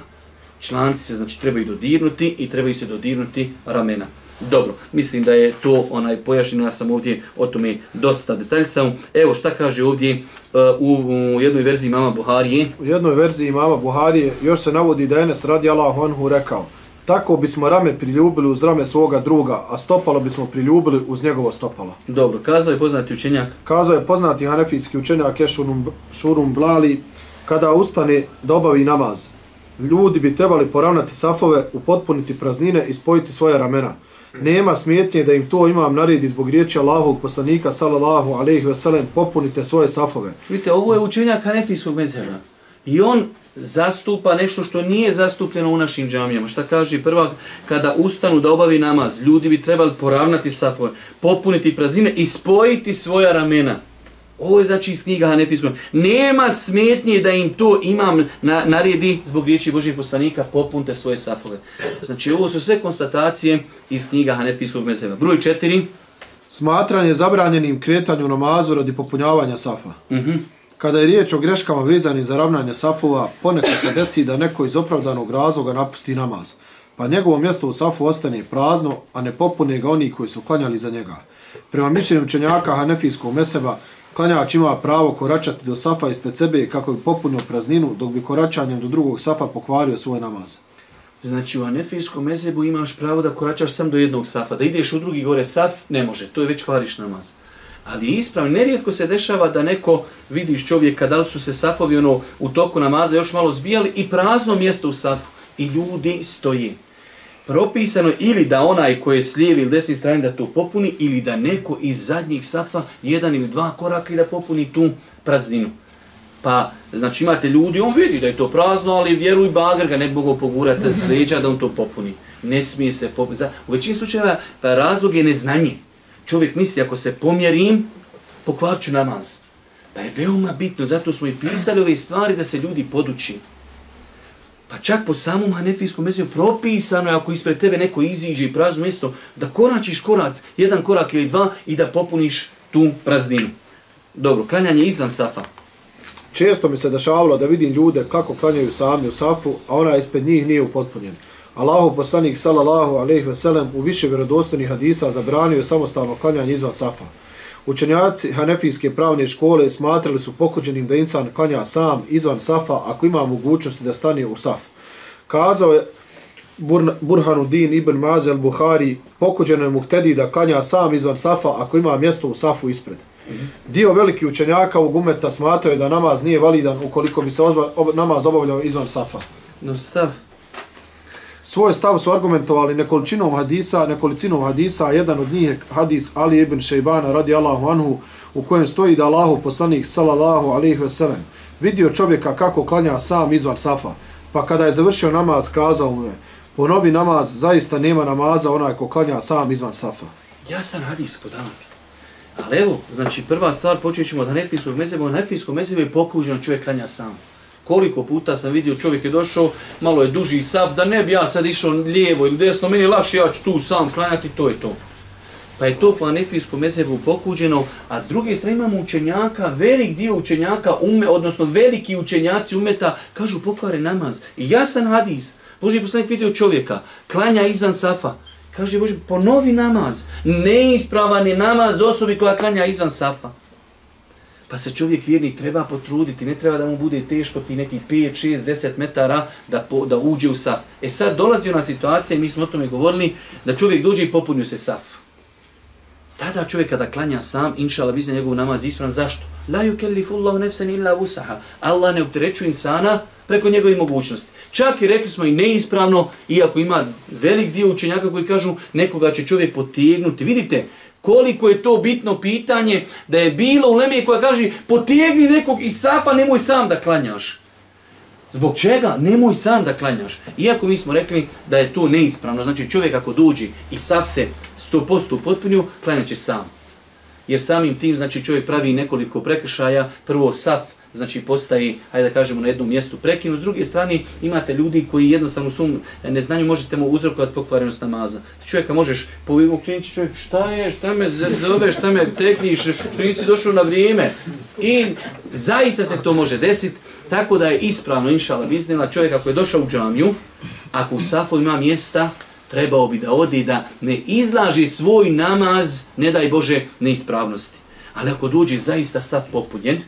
Članci se znači trebaju dodirnuti i trebaju se dodirnuti ramena. Dobro, mislim da je to onaj pojašnjeno, ja sam ovdje o tome dosta detaljsao. Evo šta kaže ovdje uh, u, u jednoj verziji mama Buharije. U jednoj verziji imama Buharije još se navodi da je Enes radi Allahu anhu rekao Tako bismo rame priljubili uz rame svoga druga, a stopalo bismo priljubili uz njegovo stopalo. Dobro, kazao je poznati učenjak. Kazao je poznati hanefijski učenjak Ešurum Šurum Blali, kada ustane da obavi namaz, ljudi bi trebali poravnati safove, upotpuniti praznine i spojiti svoje ramena. Nema smjetnje da im to imam naredi zbog riječi Allahovog poslanika sallallahu alejhi ve sellem popunite svoje safove. Vidite, ovo je učenjak Hanefijskog mezheba. I on zastupa nešto što nije zastupljeno u našim džamijama. Šta kaže prva, kada ustanu da obavi namaz, ljudi bi trebali poravnati safove, popuniti prazine i spojiti svoja ramena. Ovo je znači iz knjiga Hanefijskog. Nema smetnje da im to imam na, naredi zbog riječi Božih poslanika, popunte svoje safove. Znači ovo su sve konstatacije iz knjiga Hanefijskog mezeva. Broj četiri. Smatranje zabranjenim kretanju namazu radi popunjavanja safa. Uh -huh. Kada je riječ o greškama vezanim za ravnanje safova, ponekad se desi da neko iz opravdanog razloga napusti namaz, pa njegovo mjesto u safu ostane prazno, a ne popune ga oni koji su klanjali za njega. Prema mišljenju učenjaka Hanefijskog meseba, klanjač ima pravo koračati do safa ispred sebe kako bi popunio prazninu, dok bi koračanjem do drugog safa pokvario svoj namaz. Znači u anefijskom mezebu imaš pravo da koračaš sam do jednog safa. Da ideš u drugi gore saf, ne može. To je već kvariš namaz. Ali ispravno, nerijetko se dešava da neko, vidiš čovjeka, da li su se safovi ono, u toku namaza još malo zbijali i prazno mjesto u safu. I ljudi stoji. Propisano ili da onaj koji je s lijevi ili desni strani da to popuni, ili da neko iz zadnjih safa, jedan ili dva koraka i da popuni tu prazninu. Pa, znači imate ljudi, on vidi da je to prazno, ali vjeruj bagar ga ne mogu pogurati s leđa da on to popuni. Ne smije se popuni. U većini slučajeva pa razlog je neznanje. Čovjek misli, ako se pomjerim, pokvarću namaz. Pa je veoma bitno, zato smo i pisali ove stvari da se ljudi poduči. Pa čak po samom hanefijskom mjesecu propisano je ako ispred tebe neko iziđe i prazno mjesto, da koračiš korac, jedan korak ili dva i da popuniš tu prazninu. Dobro, klanjanje izvan safa. Često mi se dešavalo da vidim ljude kako klanjaju sami u safu, a ona ispred njih nije upotpunjen. Allahu poslanik sallallahu alejhi ve sellem u više vjerodostojnih hadisa zabranio samostalno klanjanje izvan safa. Učenjaci Hanefijske pravne škole smatrali su pokuđenim da insan klanja sam izvan safa ako ima mogućnosti da stane u saf. Kazao je Burhanuddin ibn Mazel Buhari, pokuđeno je muktedi da klanja sam izvan safa ako ima mjesto u safu ispred. Dio veliki učenjaka u gumeta smatrao je da namaz nije validan ukoliko bi se ozba, ob, namaz obavljao izvan safa. No stav. Svoj stav su argumentovali nekolicinom hadisa, nekolicinom hadisa, a jedan od njih je hadis Ali ibn Šejbana radi Allahu anhu, u kojem stoji da Allahu poslanik sallallahu alaihi sellem vidio čovjeka kako klanja sam izvan safa, pa kada je završio namaz kazao mu je, ponovi namaz, zaista nema namaza onaj ko klanja sam izvan safa. Ja sam hadis podanak. Ali evo, znači prva stvar počet ćemo od Hanefijskog mezeba, od Hanefijskog mezeba je pokuđeno čovjek klanja sam. Koliko puta sam vidio čovjek je došao, malo je duži sav, da ne bi ja sad išao lijevo ili desno, meni je lakše, ja ću tu sam klanjati, to je to. Pa je to po anefijskom mezebu pokuđeno, a s druge strane imamo učenjaka, velik dio učenjaka, ume, odnosno veliki učenjaci umeta, kažu pokvare namaz. I jasan hadis, Boži poslanik vidio čovjeka, klanja izan safa, Kaže Bože, ponovi namaz. Neispravan je namaz osobi koja klanja izan safa. Pa se čovjek vjernik treba potruditi, ne treba da mu bude teško ti neki 5, 6, 10 metara da, po, da uđe u saf. E sad dolazi ona situacija i mi smo o tome govorili da čovjek dođe i popunju se saf. Tada čovjek kada klanja sam, inšala bizne njegov namaz ispravan. Zašto? La yukellifu Allahu nefsen illa usaha. Allah ne opterećuje insana preko njegove mogućnosti. Čak i rekli smo i neispravno, iako ima velik dio učenjaka koji kažu nekoga će čovjek potegnuti. Vidite, koliko je to bitno pitanje da je bilo u Leme koja kaže potegni nekog i safa, nemoj sam da klanjaš. Zbog čega? Nemoj sam da klanjaš. Iako mi smo rekli da je to neispravno, znači čovjek ako dođe i saf se 100% potpunju, klanjaće sam. Jer samim tim znači čovjek pravi nekoliko prekršaja, prvo saf znači postaje, hajde da kažemo, na jednom mjestu prekinu. S druge strane, imate ljudi koji jednostavno u svom neznanju možete mu uzrokovati pokvarenost namaza. Čovjeka možeš povivu klinići čovjek, šta je, šta me zove, šta me tekniš, što nisi došao na vrijeme. I zaista se to može desiti, tako da je ispravno, inšala, biznila čovjek ako je došao u džamiju, ako u safu ima mjesta, trebao bi da odi da ne izlaži svoj namaz, ne daj Bože, neispravnosti. Ali ako dođe zaista sav popunjen,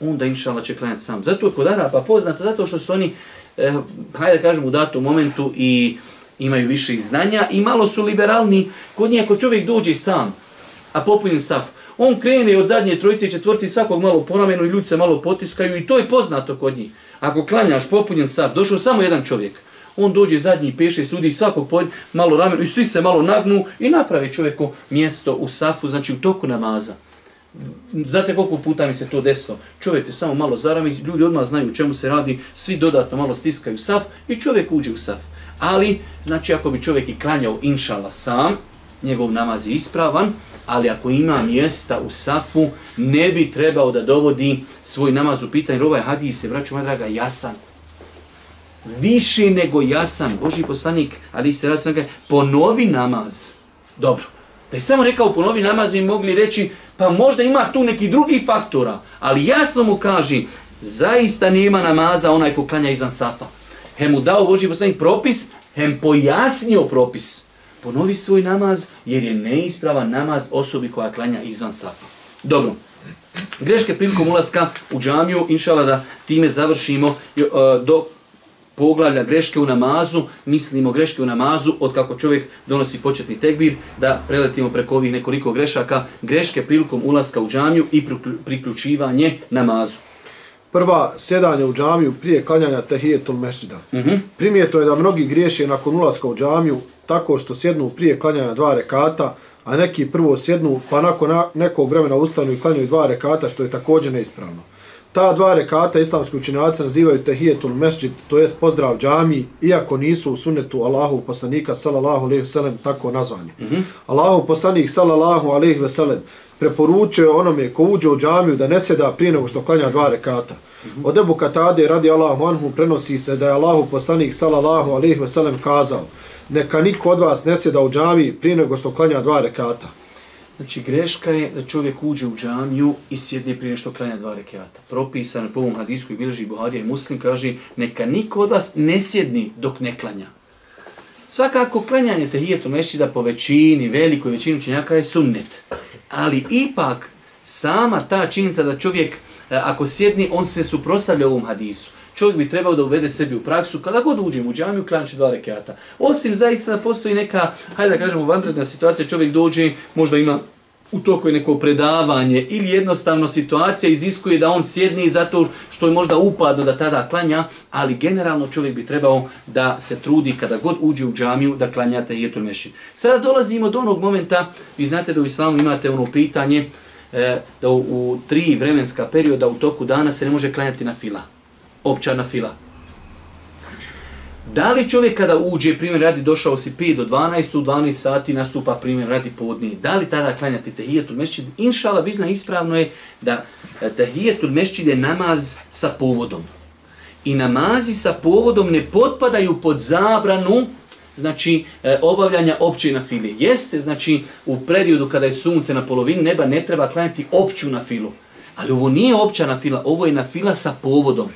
onda inšala će klanjati sam. Zato je kod Arapa poznato, zato što su oni, eh, hajde da kažem, u datom momentu i imaju više znanja i malo su liberalni. Kod njih ako čovjek dođe sam, a popunjen saf, on krene od zadnje trojice i četvorci svakog malo poramenu i ljudi se malo potiskaju i to je poznato kod njih. Ako klanjaš popunjen saf, došao samo jedan čovjek, on dođe zadnji peše ljudi svakog pod malo ramenu i svi se malo nagnu i napravi čovjeku mjesto u safu, znači u toku namaza. Znate koliko puta mi se to desilo? Čovjek je samo malo zarami, ljudi odmah znaju u čemu se radi, svi dodatno malo stiskaju saf i čovjek uđe u saf. Ali, znači ako bi čovjek i klanjao inšala sam, njegov namaz je ispravan, ali ako ima mjesta u safu, ne bi trebao da dovodi svoj namaz u pitanje. Ovaj hadij se, braću moja draga, jasan. Više nego jasan. Boži poslanik, ali se radi ponovi namaz. Dobro. Da je samo rekao ponovi namaz, mi mogli reći, pa možda ima tu neki drugi faktora, ali jasno mu kaži, zaista nema namaza onaj ko klanja izvan safa. Hem mu dao Boži poslanik propis, hem pojasnio propis. Ponovi svoj namaz, jer je neispravan namaz osobi koja klanja izvan safa. Dobro. Greške prilikom ulaska u džamiju, inšala da time završimo e, do poglavlja greške u namazu, mislimo greške u namazu, od kako čovjek donosi početni tekbir, da preletimo preko ovih nekoliko grešaka, greške prilikom ulaska u džamiju i priključivanje namazu. Prva, sjedanje u džamiju prije klanjanja tehijetul mešđida. Uh mhm. -huh. Primijeto je da mnogi griješe nakon ulaska u džamiju tako što sjednu prije klanjanja dva rekata, a neki prvo sjednu pa nakon nekog vremena ustanu i klanjaju dva rekata što je također neispravno. Ta dva rekata islamski učinjaci nazivaju tehijetul mesđid, to jest pozdrav džami, iako nisu u sunnetu Allahu poslanika sallallahu alejhi ve sellem tako nazvani. Mm -hmm. Allahu poslanik sallallahu alejhi ve sellem preporučuje onome ko uđe u džamiju da ne sjeda prije nego što klanja dva rekata. Mm -hmm. Od Ebu Katade radi Allahu anhu prenosi se da je Allahu poslanik sallallahu alejhi ve sellem kazao neka niko od vas ne sjeda u džamiji prije nego što klanja dva rekata. Znači, greška je da čovjek uđe u džamiju i sjedne prije što klanja dva rekiata. Propisano po ovom hadisku i bilježi Buharija i Muslim kaže neka niko od vas ne sjedni dok ne klanja. Svakako, klanjanje tehijetu da po većini, velikoj većini učenjaka je sunnet. Ali ipak, sama ta činjenica da čovjek, e, ako sjedni, on se suprostavlja ovom hadisu čovjek bi trebao da uvede sebi u praksu, kada god uđem u džamiju, klanči dva rekiata. Osim zaista da postoji neka, hajde da kažemo, vanredna situacija, čovjek dođe, možda ima u toku neko predavanje ili jednostavno situacija iziskuje da on sjedni zato što je možda upadno da tada klanja, ali generalno čovjek bi trebao da se trudi kada god uđe u džamiju da klanja tahijetul mešin. Sada dolazimo do onog momenta, vi znate da u islamu imate ono pitanje e, da u, u tri vremenska perioda u toku dana se ne može klanjati na fila opća na fila. Da li čovjek kada uđe, primjer radi, došao si 5 do 12, u 12 sati nastupa primjer radi podnije, da li tada klanjati tehijetul mešćid? Inšala, bizna ispravno je da e, tehijetul mešćid je namaz sa povodom. I namazi sa povodom ne potpadaju pod zabranu znači e, obavljanja opće na fili. Jeste, znači u periodu kada je sunce na polovini neba ne treba klanjati opću na filu. Ali ovo nije opća na fila, ovo je na fila sa povodom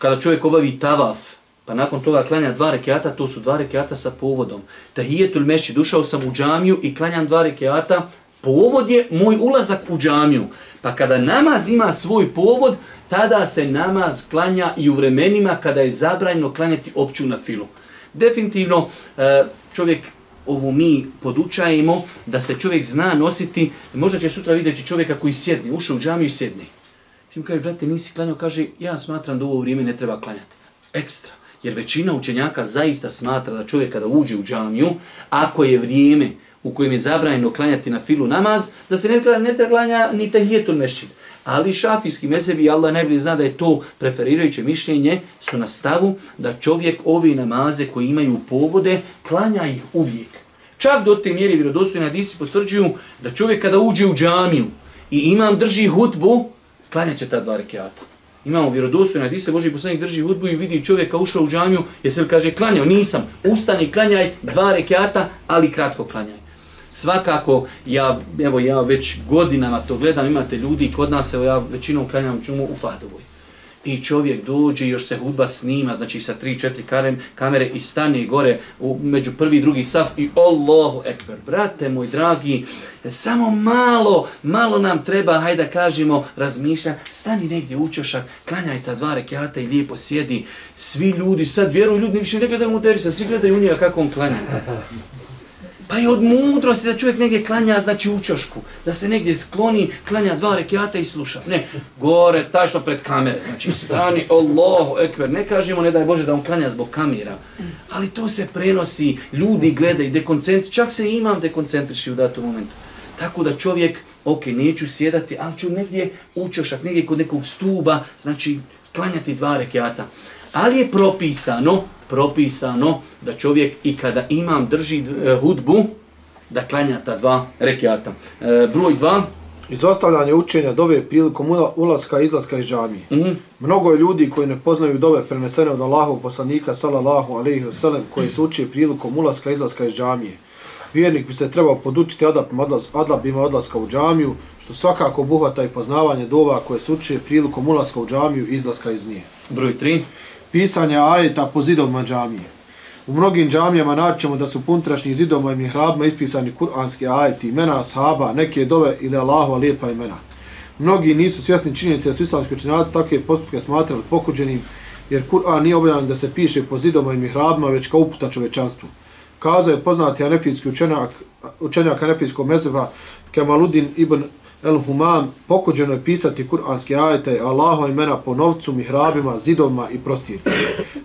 kada čovjek obavi tavaf, pa nakon toga klanja dva rekiata, to su dva rekiata sa povodom. Tahijetul mešći, dušao sam u džamiju i klanjam dva rekiata, povod je moj ulazak u džamiju. Pa kada namaz ima svoj povod, tada se namaz klanja i u vremenima kada je zabranjeno klanjati opću na filu. Definitivno, e, čovjek ovo mi podučajemo da se čovjek zna nositi, možda će sutra vidjeti čovjeka koji sjedni, ušao u džamiju i sjedni. Ti mu kaže, brate, nisi klanjao, kaže, ja smatram da u ovo vrijeme ne treba klanjati. Ekstra. Jer većina učenjaka zaista smatra da čovjek kada uđe u džamiju, ako je vrijeme u kojem je zabranjeno klanjati na filu namaz, da se ne treba, ne treba klanja ni tahijetul mešćid. Ali šafijski mezebi, Allah najbolje zna da je to preferirajuće mišljenje, su na stavu da čovjek ovi namaze koji imaju povode, klanja ih uvijek. Čak do te mjeri vjerodostojne hadisi potvrđuju da čovjek kada uđe u džamiju i imam drži hutbu, klanjat će ta dva rekiata. Imamo vjerodostojno, gdje se Boži poslanik drži hudbu i vidi čovjeka ušao u džamiju, jesi li kaže klanjao? Nisam. Ustani, klanjaj dva rekiata, ali kratko klanjaj. Svakako, ja, evo ja već godinama to gledam, imate ljudi kod nas, evo ja većinom klanjam čumu u Fadovoj i čovjek dođe još se hudba snima, znači sa 3-4 kamere i stane gore u, među prvi i drugi saf i Allahu ekber. Brate moj dragi, samo malo, malo nam treba, hajde da kažemo, razmišlja, stani negdje u čošak, klanjaj ta dva rekiata i lijepo sjedi. Svi ljudi, sad vjeruju ljudi, više ne gledaju mu derisa, svi gledaju u njega kako on klanja. Pa i od mudrosti da čovjek negdje klanja, znači u čošku, da se negdje skloni, klanja dva rekiata i sluša. Ne, gore, tačno pred kamere, znači strani, Allahu ekber, ne kažemo, ne daj Bože da on klanja zbog kamera, ali to se prenosi, ljudi gledaju, dekoncentri, čak se imam dekoncentriši u datom momentu. Tako da čovjek, ok, neću sjedati, ali ću negdje u čošak, negdje kod nekog stuba, znači klanjati dva rekiata. Ali je propisano, propisano da čovjek i kada imam drži e, hudbu, da klanja ta dva rekiata. E, broj dva, Izostavljanje učenja dove prilikom ula- ulaska i izlaska iz džamije. Mm. -hmm. Mnogo je ljudi koji ne poznaju dove prenesene od Allahov poslanika sallallahu alejhi ve sellem koji se uče prilikom ulaska i izlaska iz džamije. Vjernik bi se trebao podučiti adabima, adabima odlaska u džamiju, što svakako obuhvata i poznavanje dova koje se uče prilikom ulaska u džamiju i izlaska iz nje. broj tri, Pisanje ajeta po zidovima džamije. U mnogim džamijama naćemo da su puntrašnjih zidovima i mihrabima ispisani kuranski ajeti, imena ashaba, neke dove ili Allahova lijepa imena. Mnogi nisu svjesni činjenice da su islamski učenjaci takve postupke smatrali pokuđenim, jer Kur'an nije objavljen da se piše po zidovima i mihrabima, već kao uputa čovečanstvu. Kazao je poznati anefijski učenjak, učenjak anefijskog mezeba Kemaludin ibn El Humam, pokuđeno je pisati kuranske ajete Allahova imena po novcu, mihrabima, zidovima i prostircima.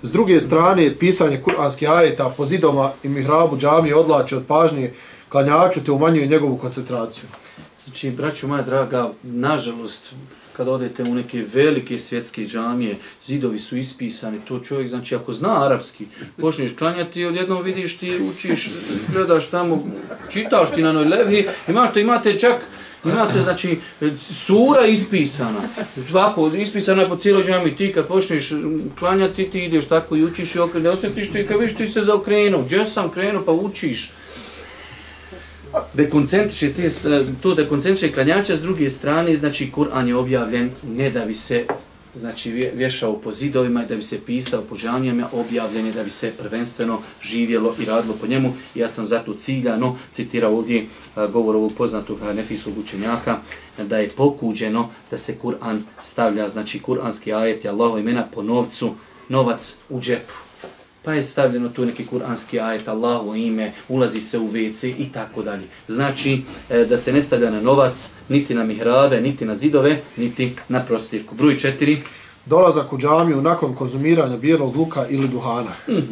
S druge strane, pisanje kuranskih ajeta po zidovima i mihrabu džamije odlače od pažnje klanjaču te umanjuje njegovu koncentraciju. Znači, braćo moja draga, nažalost, kad odete u neke velike svjetske džamije, zidovi su ispisani, to čovjek, znači, ako zna arapski, počneš klanjati, odjednom vidiš ti, učiš, gledaš tamo, čitaš ti na noj levi, imate, imate čak, Imate, znači, sura ispisana. Ovako, ispisana je po cijeloj džami. Ti kad počneš mm, klanjati, ti ideš tako i učiš i okreneš. osjetiš ti kad viš ti se zaokrenuo. Gdje sam krenuo pa učiš dekoncentriše te, eh, to dekoncentriše klanjača, s druge strane, znači, Kur'an je objavljen ne da bi se znači vješao po zidovima i da bi se pisao po džamijama, objavljen je da bi se prvenstveno živjelo i radilo po njemu. Ja sam zato ciljano citirao ovdje govor ovog poznatog nefijskog učenjaka da je pokuđeno da se Kur'an stavlja, znači kur'anski ajet je Allahova imena po novcu, novac u džepu. Pa je stavljeno tu neki kuranski ajet, Allahu ime, ulazi se u WC i tako dalje. Znači e, da se ne stavlja na novac, niti na mihrabe, niti na zidove, niti na prostirku. Broj četiri. Dolazak u džamiju nakon konzumiranja bijelog luka ili duhana.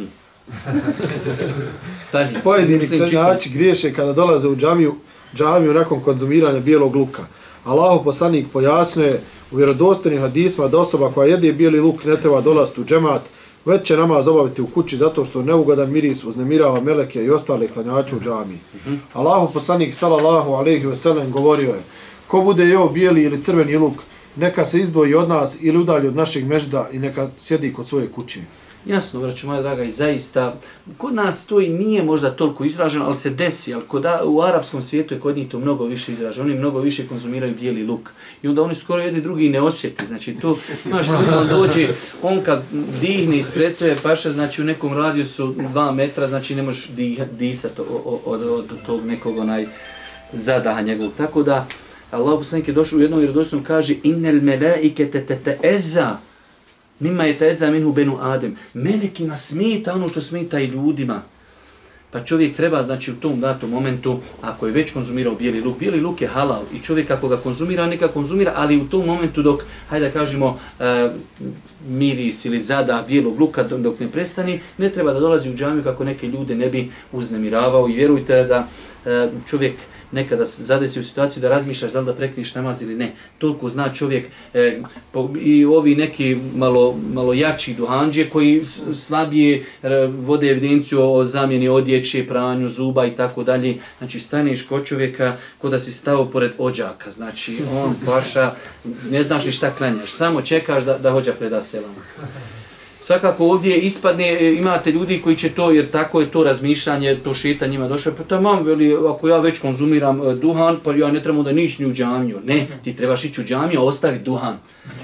Dalje. Pojedini Muslim čitam. klanjači griješe kada dolaze u džamiju, džamiju nakon konzumiranja bijelog luka. Allahu poslanik pojasnio je u vjerodostojnim hadisma da osoba koja jede bijeli luk ne treba dolaziti u džemat, već će namaz obaviti u kući zato što neugodan miris uznemirava meleke i ostale klanjače u džamiji. Allahu poslanik sallallahu alejhi ve sellem govorio je: Ko bude jeo bijeli ili crveni luk, neka se izdvoji od nas ili udalji od našeg mežda i neka sjedi kod svoje kuće. Jasno, vraću moja draga, i zaista, kod nas to i nije možda toliko izraženo, ali se desi, ali kod, u arapskom svijetu je kod njih to mnogo više izraženo, oni mnogo više konzumiraju bijeli luk. I onda oni skoro jedni drugi ne osjeti, znači to, znaš, ljudi, on dođe, on kad dihne ispred sebe paša, znači u nekom radijusu dva metra, znači ne možeš diha, disati od, od, od tog nekog onaj zadaha njegovog. Tako da, Allah poslanik je došao u jednom vjerodostojnom kaže innel melaike te te te eza Mima je teza minhu benu Adem. Melekima smeta ono što smeta i ljudima. Pa čovjek treba, znači u tom datom momentu, ako je već konzumirao bijeli luk, bijeli luk je halal i čovjek ako ga konzumira, neka konzumira, ali u tom momentu dok, hajde da kažemo, e, miris ili zada bijelog luka dok- dok ne prestani, ne treba da dolazi u džamiju kako neke ljude ne bi uznemiravao i vjerujte da e, čovjek nekada se zadesi u situaciju da razmišljaš da li da prekriš namaz ili ne. Toliko zna čovjek e, po, i ovi neki malo, malo jači duhanđe koji slabije e, vode evidenciju o zamjeni odjeće, pranju zuba i tako dalje. Znači staneš kod čovjeka ko da si stao pored ođaka. Znači on paša, ne znaš ni šta klanjaš, samo čekaš da, da hođa preda selam. Svakako ovdje ispadne, e, imate ljudi koji će to, jer tako je to razmišljanje, to šeta njima došlo, pa tamam, veli, ako ja već konzumiram e, duhan, pa ja ne trebam da niš ni u džamiju. Ne, ti trebaš ići u džamiju, ostavi duhan.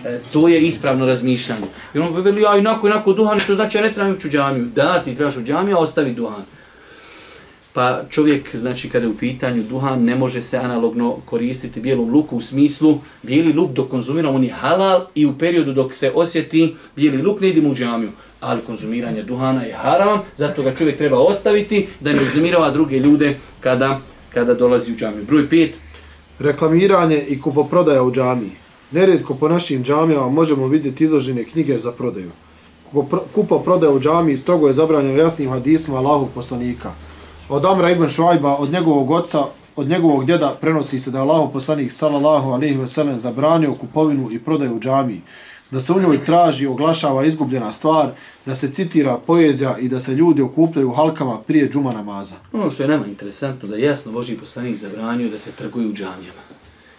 E, to je ispravno razmišljanje. Jer on veli, ja inako, inako duhan, to znači ja ne trebam ići u džamiju. Da, ti trebaš u džamiju, ostavi duhan. Pa čovjek, znači kada je u pitanju duhan, ne može se analogno koristiti bijelom luku u smislu bijeli luk dok konzumira on je halal i u periodu dok se osjeti bijeli luk ne idemo u džamiju. Ali konzumiranje duhana je haram, zato ga čovjek treba ostaviti da ne uznemirava druge ljude kada, kada dolazi u džamiju. Broj 5. Reklamiranje i kupoprodaja u džamiji. Nerijetko po našim džamijama možemo vidjeti izložene knjige za prodaju. Kupoprodaja u džamiji strogo je zabranjeno jasnim hadisma Allahog poslanika. Od Amra ibn Šuajba, od njegovog oca, od njegovog djeda prenosi se da je Allahov poslanik sallallahu alejhi ve sellem zabranio kupovinu i prodaju u džamiji. da se u njoj traži, oglašava izgubljena stvar, da se citira poezija i da se ljudi okupljaju halkama prije džuma namaza. Ono što je nama interesantno, da jasno Boži poslanik zabranio da se trguju u džamijama.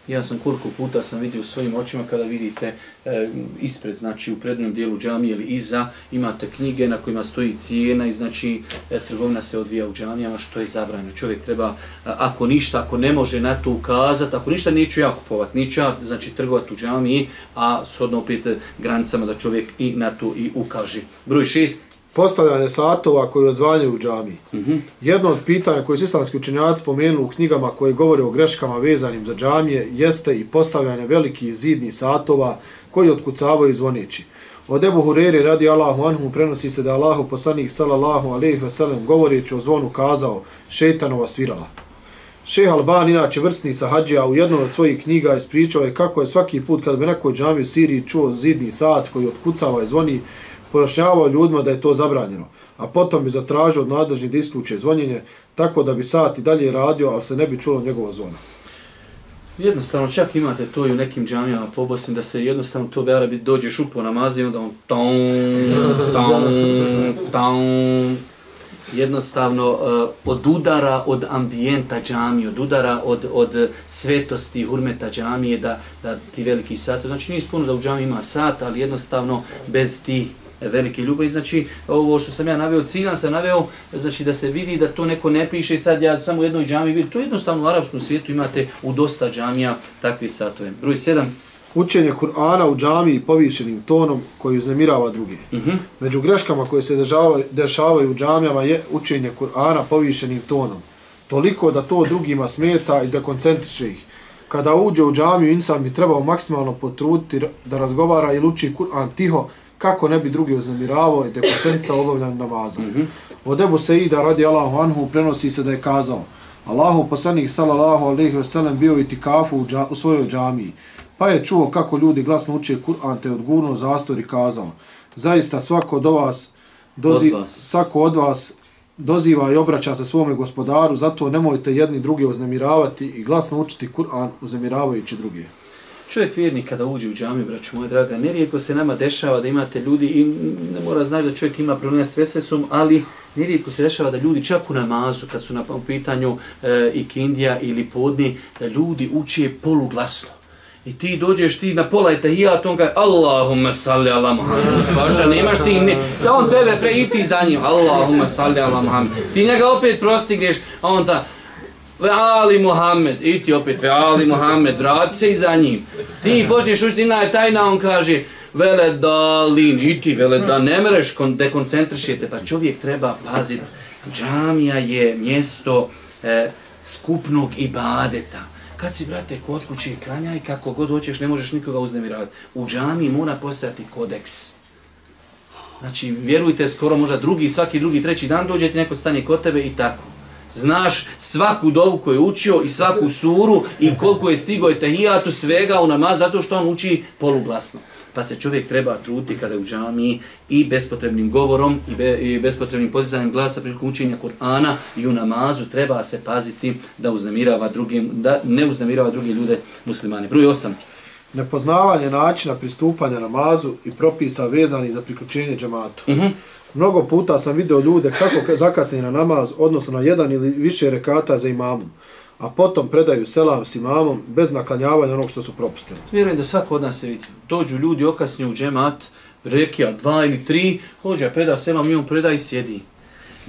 Ja sam koliko puta sam vidio svojim očima kada vidite e, ispred, znači u prednjem dijelu džamije ili iza, imate knjige na kojima stoji cijena i znači e, trgovina se odvija u džamijama, što je zabranjeno. Čovjek treba, e, ako ništa, ako ne može na to ukazati, ako ništa neću ja kupovat, neću ja znači, trgovati u džamiji, a shodno opet granicama da čovjek i na to i ukaži. Broj šest, Postavljanje satova koji odzvanjaju u džamiji. Mm -hmm. Jedno od pitanja koje su islamski učenjaci spomenuli u knjigama koje govore o greškama vezanim za džamije jeste i postavljanje velikih zidnih satova koji otkucavaju zvoneći. Od Ebu Hureri radi Allahu Anhu prenosi se da Allahu poslanik sallallahu alaihi ve sellem govoreći o zvonu kazao šeitanova svirala. Šeha Alban, inače vrstni sahađija, u jednoj od svojih knjiga ispričao je kako je svaki put kad bi nekoj džami u Siriji čuo zidni sat koji otkucava i zvoni, pojašnjavao ljudima da je to zabranjeno, a potom bi zatražio od nadležnih da isključe zvonjenje, tako da bi sat i dalje radio, ali se ne bi čulo njegovo zvono. Jednostavno, čak imate to i u nekim džamijama po Bosni, da se jednostavno to bera bi dođeš u po i onda on taun, taun, taun, jednostavno uh, od udara od ambijenta džamije, od udara od, od svetosti, hurmeta džamije, da, da ti veliki sat, znači nije spuno da u džamiji ima sat, ali jednostavno bez tih velike ljubavi. Znači, ovo što sam ja naveo, ciljam sam naveo, znači da se vidi da to neko ne piše i sad ja samo u jednoj džami vidim. To je jednostavno u arapskom svijetu imate u dosta džamija takvi satove. Broj 7. Učenje Kur'ana u džamiji povišenim tonom koji uznemirava druge. Uh -huh. Među greškama koje se dešavaju, dešavaju u džamijama je učenje Kur'ana povišenim tonom. Toliko da to drugima smeta i da koncentriše ih. Kada uđe u džamiju, insan bi trebao maksimalno potruditi da razgovara ili uči Kur'an tiho, kako ne bi drugi uznemiravao i dekocenca obavljanju namaza. Mm -hmm. Od Ebu Seida radi Allahu Anhu prenosi se da je kazao Allahu poslanik sallallahu alaihi ve sellem bio i tikafu u, dža, u svojoj džamiji, pa je čuo kako ljudi glasno uče Kur'an te odgurno zastor i kazao zaista svako od vas dozi, od vas. svako od vas doziva i obraća se svome gospodaru, zato nemojte jedni drugi uznemiravati i glasno učiti Kur'an uznemiravajući drugi čovjek vjernik kada uđe u džamiju, braću moja draga, nerijetko se nama dešava da imate ljudi i ne mora znaći da čovjek ima problema s vesvesom, ali nerijetko se dešava da ljudi čak u namazu, kad su na pitanju e, ikindija ili podni, da ljudi uče poluglasno. I ti dođeš ti na pola etahijat, on kaže Allahumma salli ala Muhammed. Pa Bože, nemaš ti ne, da on tebe pre i ti za njim. Allahumma salli ala Muhammed. Ti njega opet prostigneš, a on ta Ali Muhammed, i ti opet, ve Ali Muhammed, vrati se i za njim. Ti počneš učiti je tajna, on kaže, vele dalin, i ti vele da ne mereš, dekoncentrišete, pa čovjek treba paziti. Džamija je mjesto e, skupnog ibadeta. Kad si, brate, kod kući klanjaj, kako god hoćeš, ne možeš nikoga uznemiravati. U džamiji mora postojati kodeks. Znači, vjerujte, skoro možda drugi, svaki drugi, treći dan dođe ti neko stane kod tebe i tako znaš svaku dovu koju je učio i svaku suru i koliko je stigo je tahijatu svega u namaz zato što on uči poluglasno. Pa se čovjek treba truti kada je u džami i bespotrebnim govorom i, be, i bespotrebnim podizanjem glasa prilikom učenja Kur'ana i u namazu treba se paziti da uznemirava drugim, da ne uznemirava druge ljude muslimane. Broj 8. Nepoznavanje načina pristupanja namazu i propisa vezani za priključenje džamatu. Uh mhm. -huh. Mnogo puta sam video ljude kako zakasni na namaz, odnosno na jedan ili više rekata za imamom, a potom predaju selam s imamom bez naklanjavanja onog što su propustili. Vjerujem da svako od nas se vidi. Dođu ljudi okasni u džemat, rekija dva ili tri, hođa preda selam i on preda i sjedi.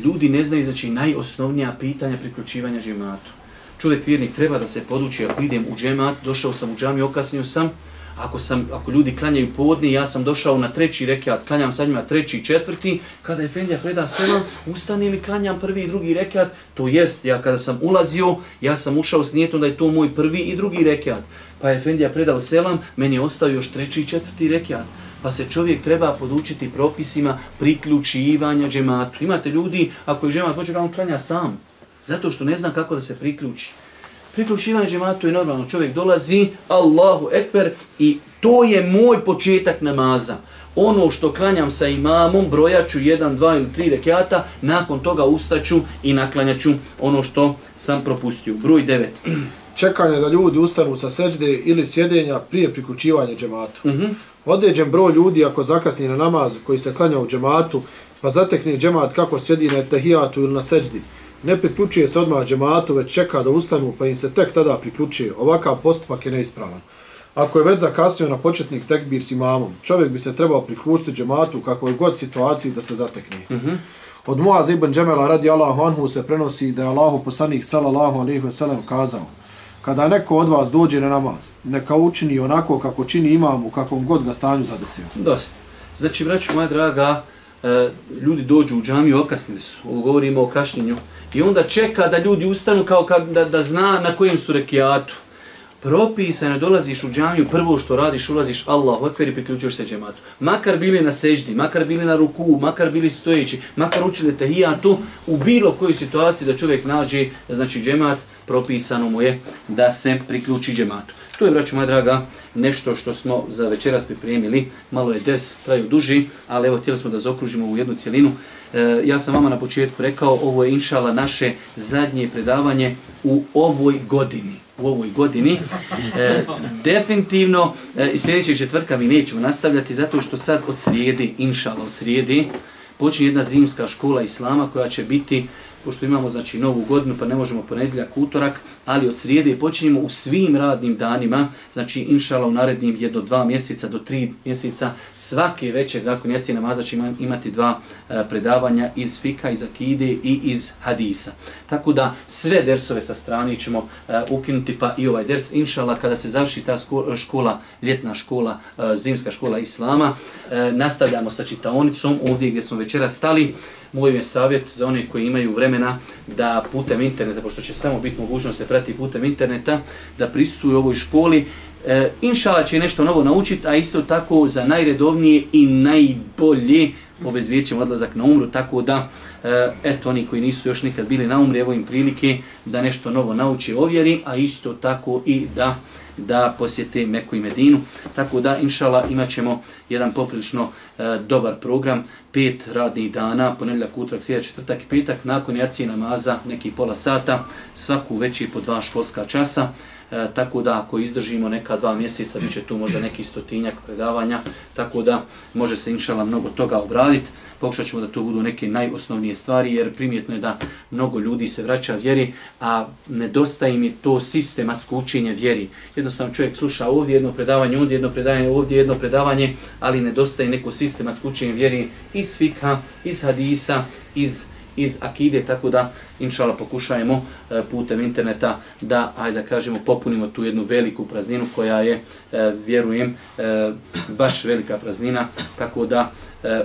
Ljudi ne znaju znači najosnovnija pitanja priključivanja džematu. Čovjek vjernik treba da se poduči ako idem u džemat, došao sam u džami, okasnio sam, ako, sam, ako ljudi klanjaju podni, ja sam došao na treći rekiat, klanjam sa njima treći i četvrti, kada Efendija preda selam, ustanem i klanjam prvi i drugi rekiat, to jest, ja kada sam ulazio, ja sam ušao s nijetom da je to moj prvi i drugi rekiat. Pa je Efendija predao selam, meni je ostao još treći i četvrti rekiat. Pa se čovjek treba podučiti propisima priključivanja džematu. Imate ljudi, ako je džemat, hoće da on klanja sam, zato što ne zna kako da se priključi. Priključivanje džematu je normalno. Čovjek dolazi, Allahu ekber, i to je moj početak namaza. Ono što klanjam sa imamom, brojaću jedan, dva ili tri rekiata, nakon toga ustaću i naklanjaću ono što sam propustio. Broj devet. Čekanje da ljudi ustanu sa seđde ili sjedenja prije priključivanja džematu. Uh -huh. Određen broj ljudi ako zakasni na namaz koji se klanja u džematu, pa zatekne džemat kako sjedi na tehijatu ili na seđdi, ne priključuje se odmah džematu, već čeka da ustanu, pa im se tek tada priključuje. Ovakav postupak je neispravan. Ako je već zakasnio na početnik tekbir s imamom, čovjek bi se trebao priključiti džematu kako je god situaciji da se zatekne. Mm -hmm. Od Muaz ibn Džemela radi Allahu anhu se prenosi da je Allahu poslanik sallallahu alaihi ve sellem kazao kada neko od vas dođe na namaz, neka učini onako kako čini imam u kakvom god ga stanju zadesio. Dosta. Znači, braću moja draga, e, ljudi dođu u džamiju, okasnili su, ovo govorimo o kašnjenju, i onda čeka da ljudi ustanu kao kad, da, da zna na kojem su rekiatu. propisano dolaziš u džamiju, prvo što radiš, ulaziš Allah, okver i priključuješ se džematu. Makar bili na seždi, makar bili na ruku, makar bili stojeći, makar učili tehijatu, u bilo kojoj situaciji da čovjek nađe, znači džemat, propisano mu je da se priključi džematu. To je, braću moja draga, nešto što smo za večeras pripremili. Malo je des, traju duži, ali evo, htjeli smo da zakružimo u jednu cijelinu. E, ja sam vama na početku rekao, ovo je inšala naše zadnje predavanje u ovoj godini u ovoj godini. E, definitivno, e, i sljedećeg četvrtka mi nećemo nastavljati, zato što sad od srijedi, inšala od srijedi, počinje jedna zimska škola Islama koja će biti pošto imamo znači novu godinu pa ne možemo ponedjeljak utorak, ali od srijede počinjemo u svim radnim danima, znači inšala u narednim jedno dva mjeseca do tri mjeseca, svake večer, dakle njaci namaza će imati dva e, predavanja iz fika, iz akide i iz hadisa. Tako da sve dersove sa strane ćemo e, ukinuti, pa i ovaj ders, inšala, kada se završi ta škola, ljetna škola, e, zimska škola Islama, e, nastavljamo sa čitaonicom ovdje gdje smo večera stali, moj je savjet za one koji imaju vremena da putem interneta, pošto će samo biti mogućnost se prati putem interneta, da prisutuju ovoj školi. E, inšala će nešto novo naučiti, a isto tako za najredovnije i najbolje obezvijet ćemo odlazak na umru, tako da, e, eto, oni koji nisu još nikad bili na umri, evo im prilike da nešto novo nauči ovjeri, a isto tako i da da posjete Meku i Medinu. Tako da, inšala, imat ćemo jedan poprilično e, dobar program, pet radnih dana, ponedljak, utrak, sjeća, četvrtak i petak, nakon jacije namaza, neki pola sata, svaku veći po dva školska časa. E, tako da ako izdržimo neka dva mjeseca, bit će tu možda neki stotinjak predavanja, tako da može se inšala mnogo toga obraditi. Pokušat ćemo da to budu neke najosnovnije stvari, jer primjetno je da mnogo ljudi se vraća vjeri, a nedostaje im je to sistematsko učenje vjeri. Jednostavno čovjek sluša ovdje jedno predavanje, ovdje jedno predavanje, ovdje jedno predavanje, ali nedostaje neko sistematsko učenje vjeri iz fika, iz hadisa, iz iz akide, tako da, inšala, pokušajemo e, putem interneta da, ajde da kažemo, popunimo tu jednu veliku prazninu koja je, e, vjerujem, e, baš velika praznina, tako da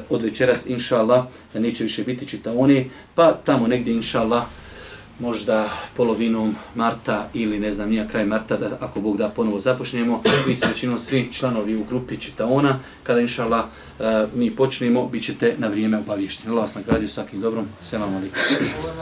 od večeras, inšala, neće više biti čitaoni, pa tamo negdje, inšala, možda polovinom marta ili ne znam nija kraj marta da ako Bog da ponovo započnemo. Vi ste većinom svi članovi u grupi Čitaona kada inšala uh, eh, mi počnemo bit ćete na vrijeme obavješteni Allah vas nagradio svakim dobrom. Selam alaikum.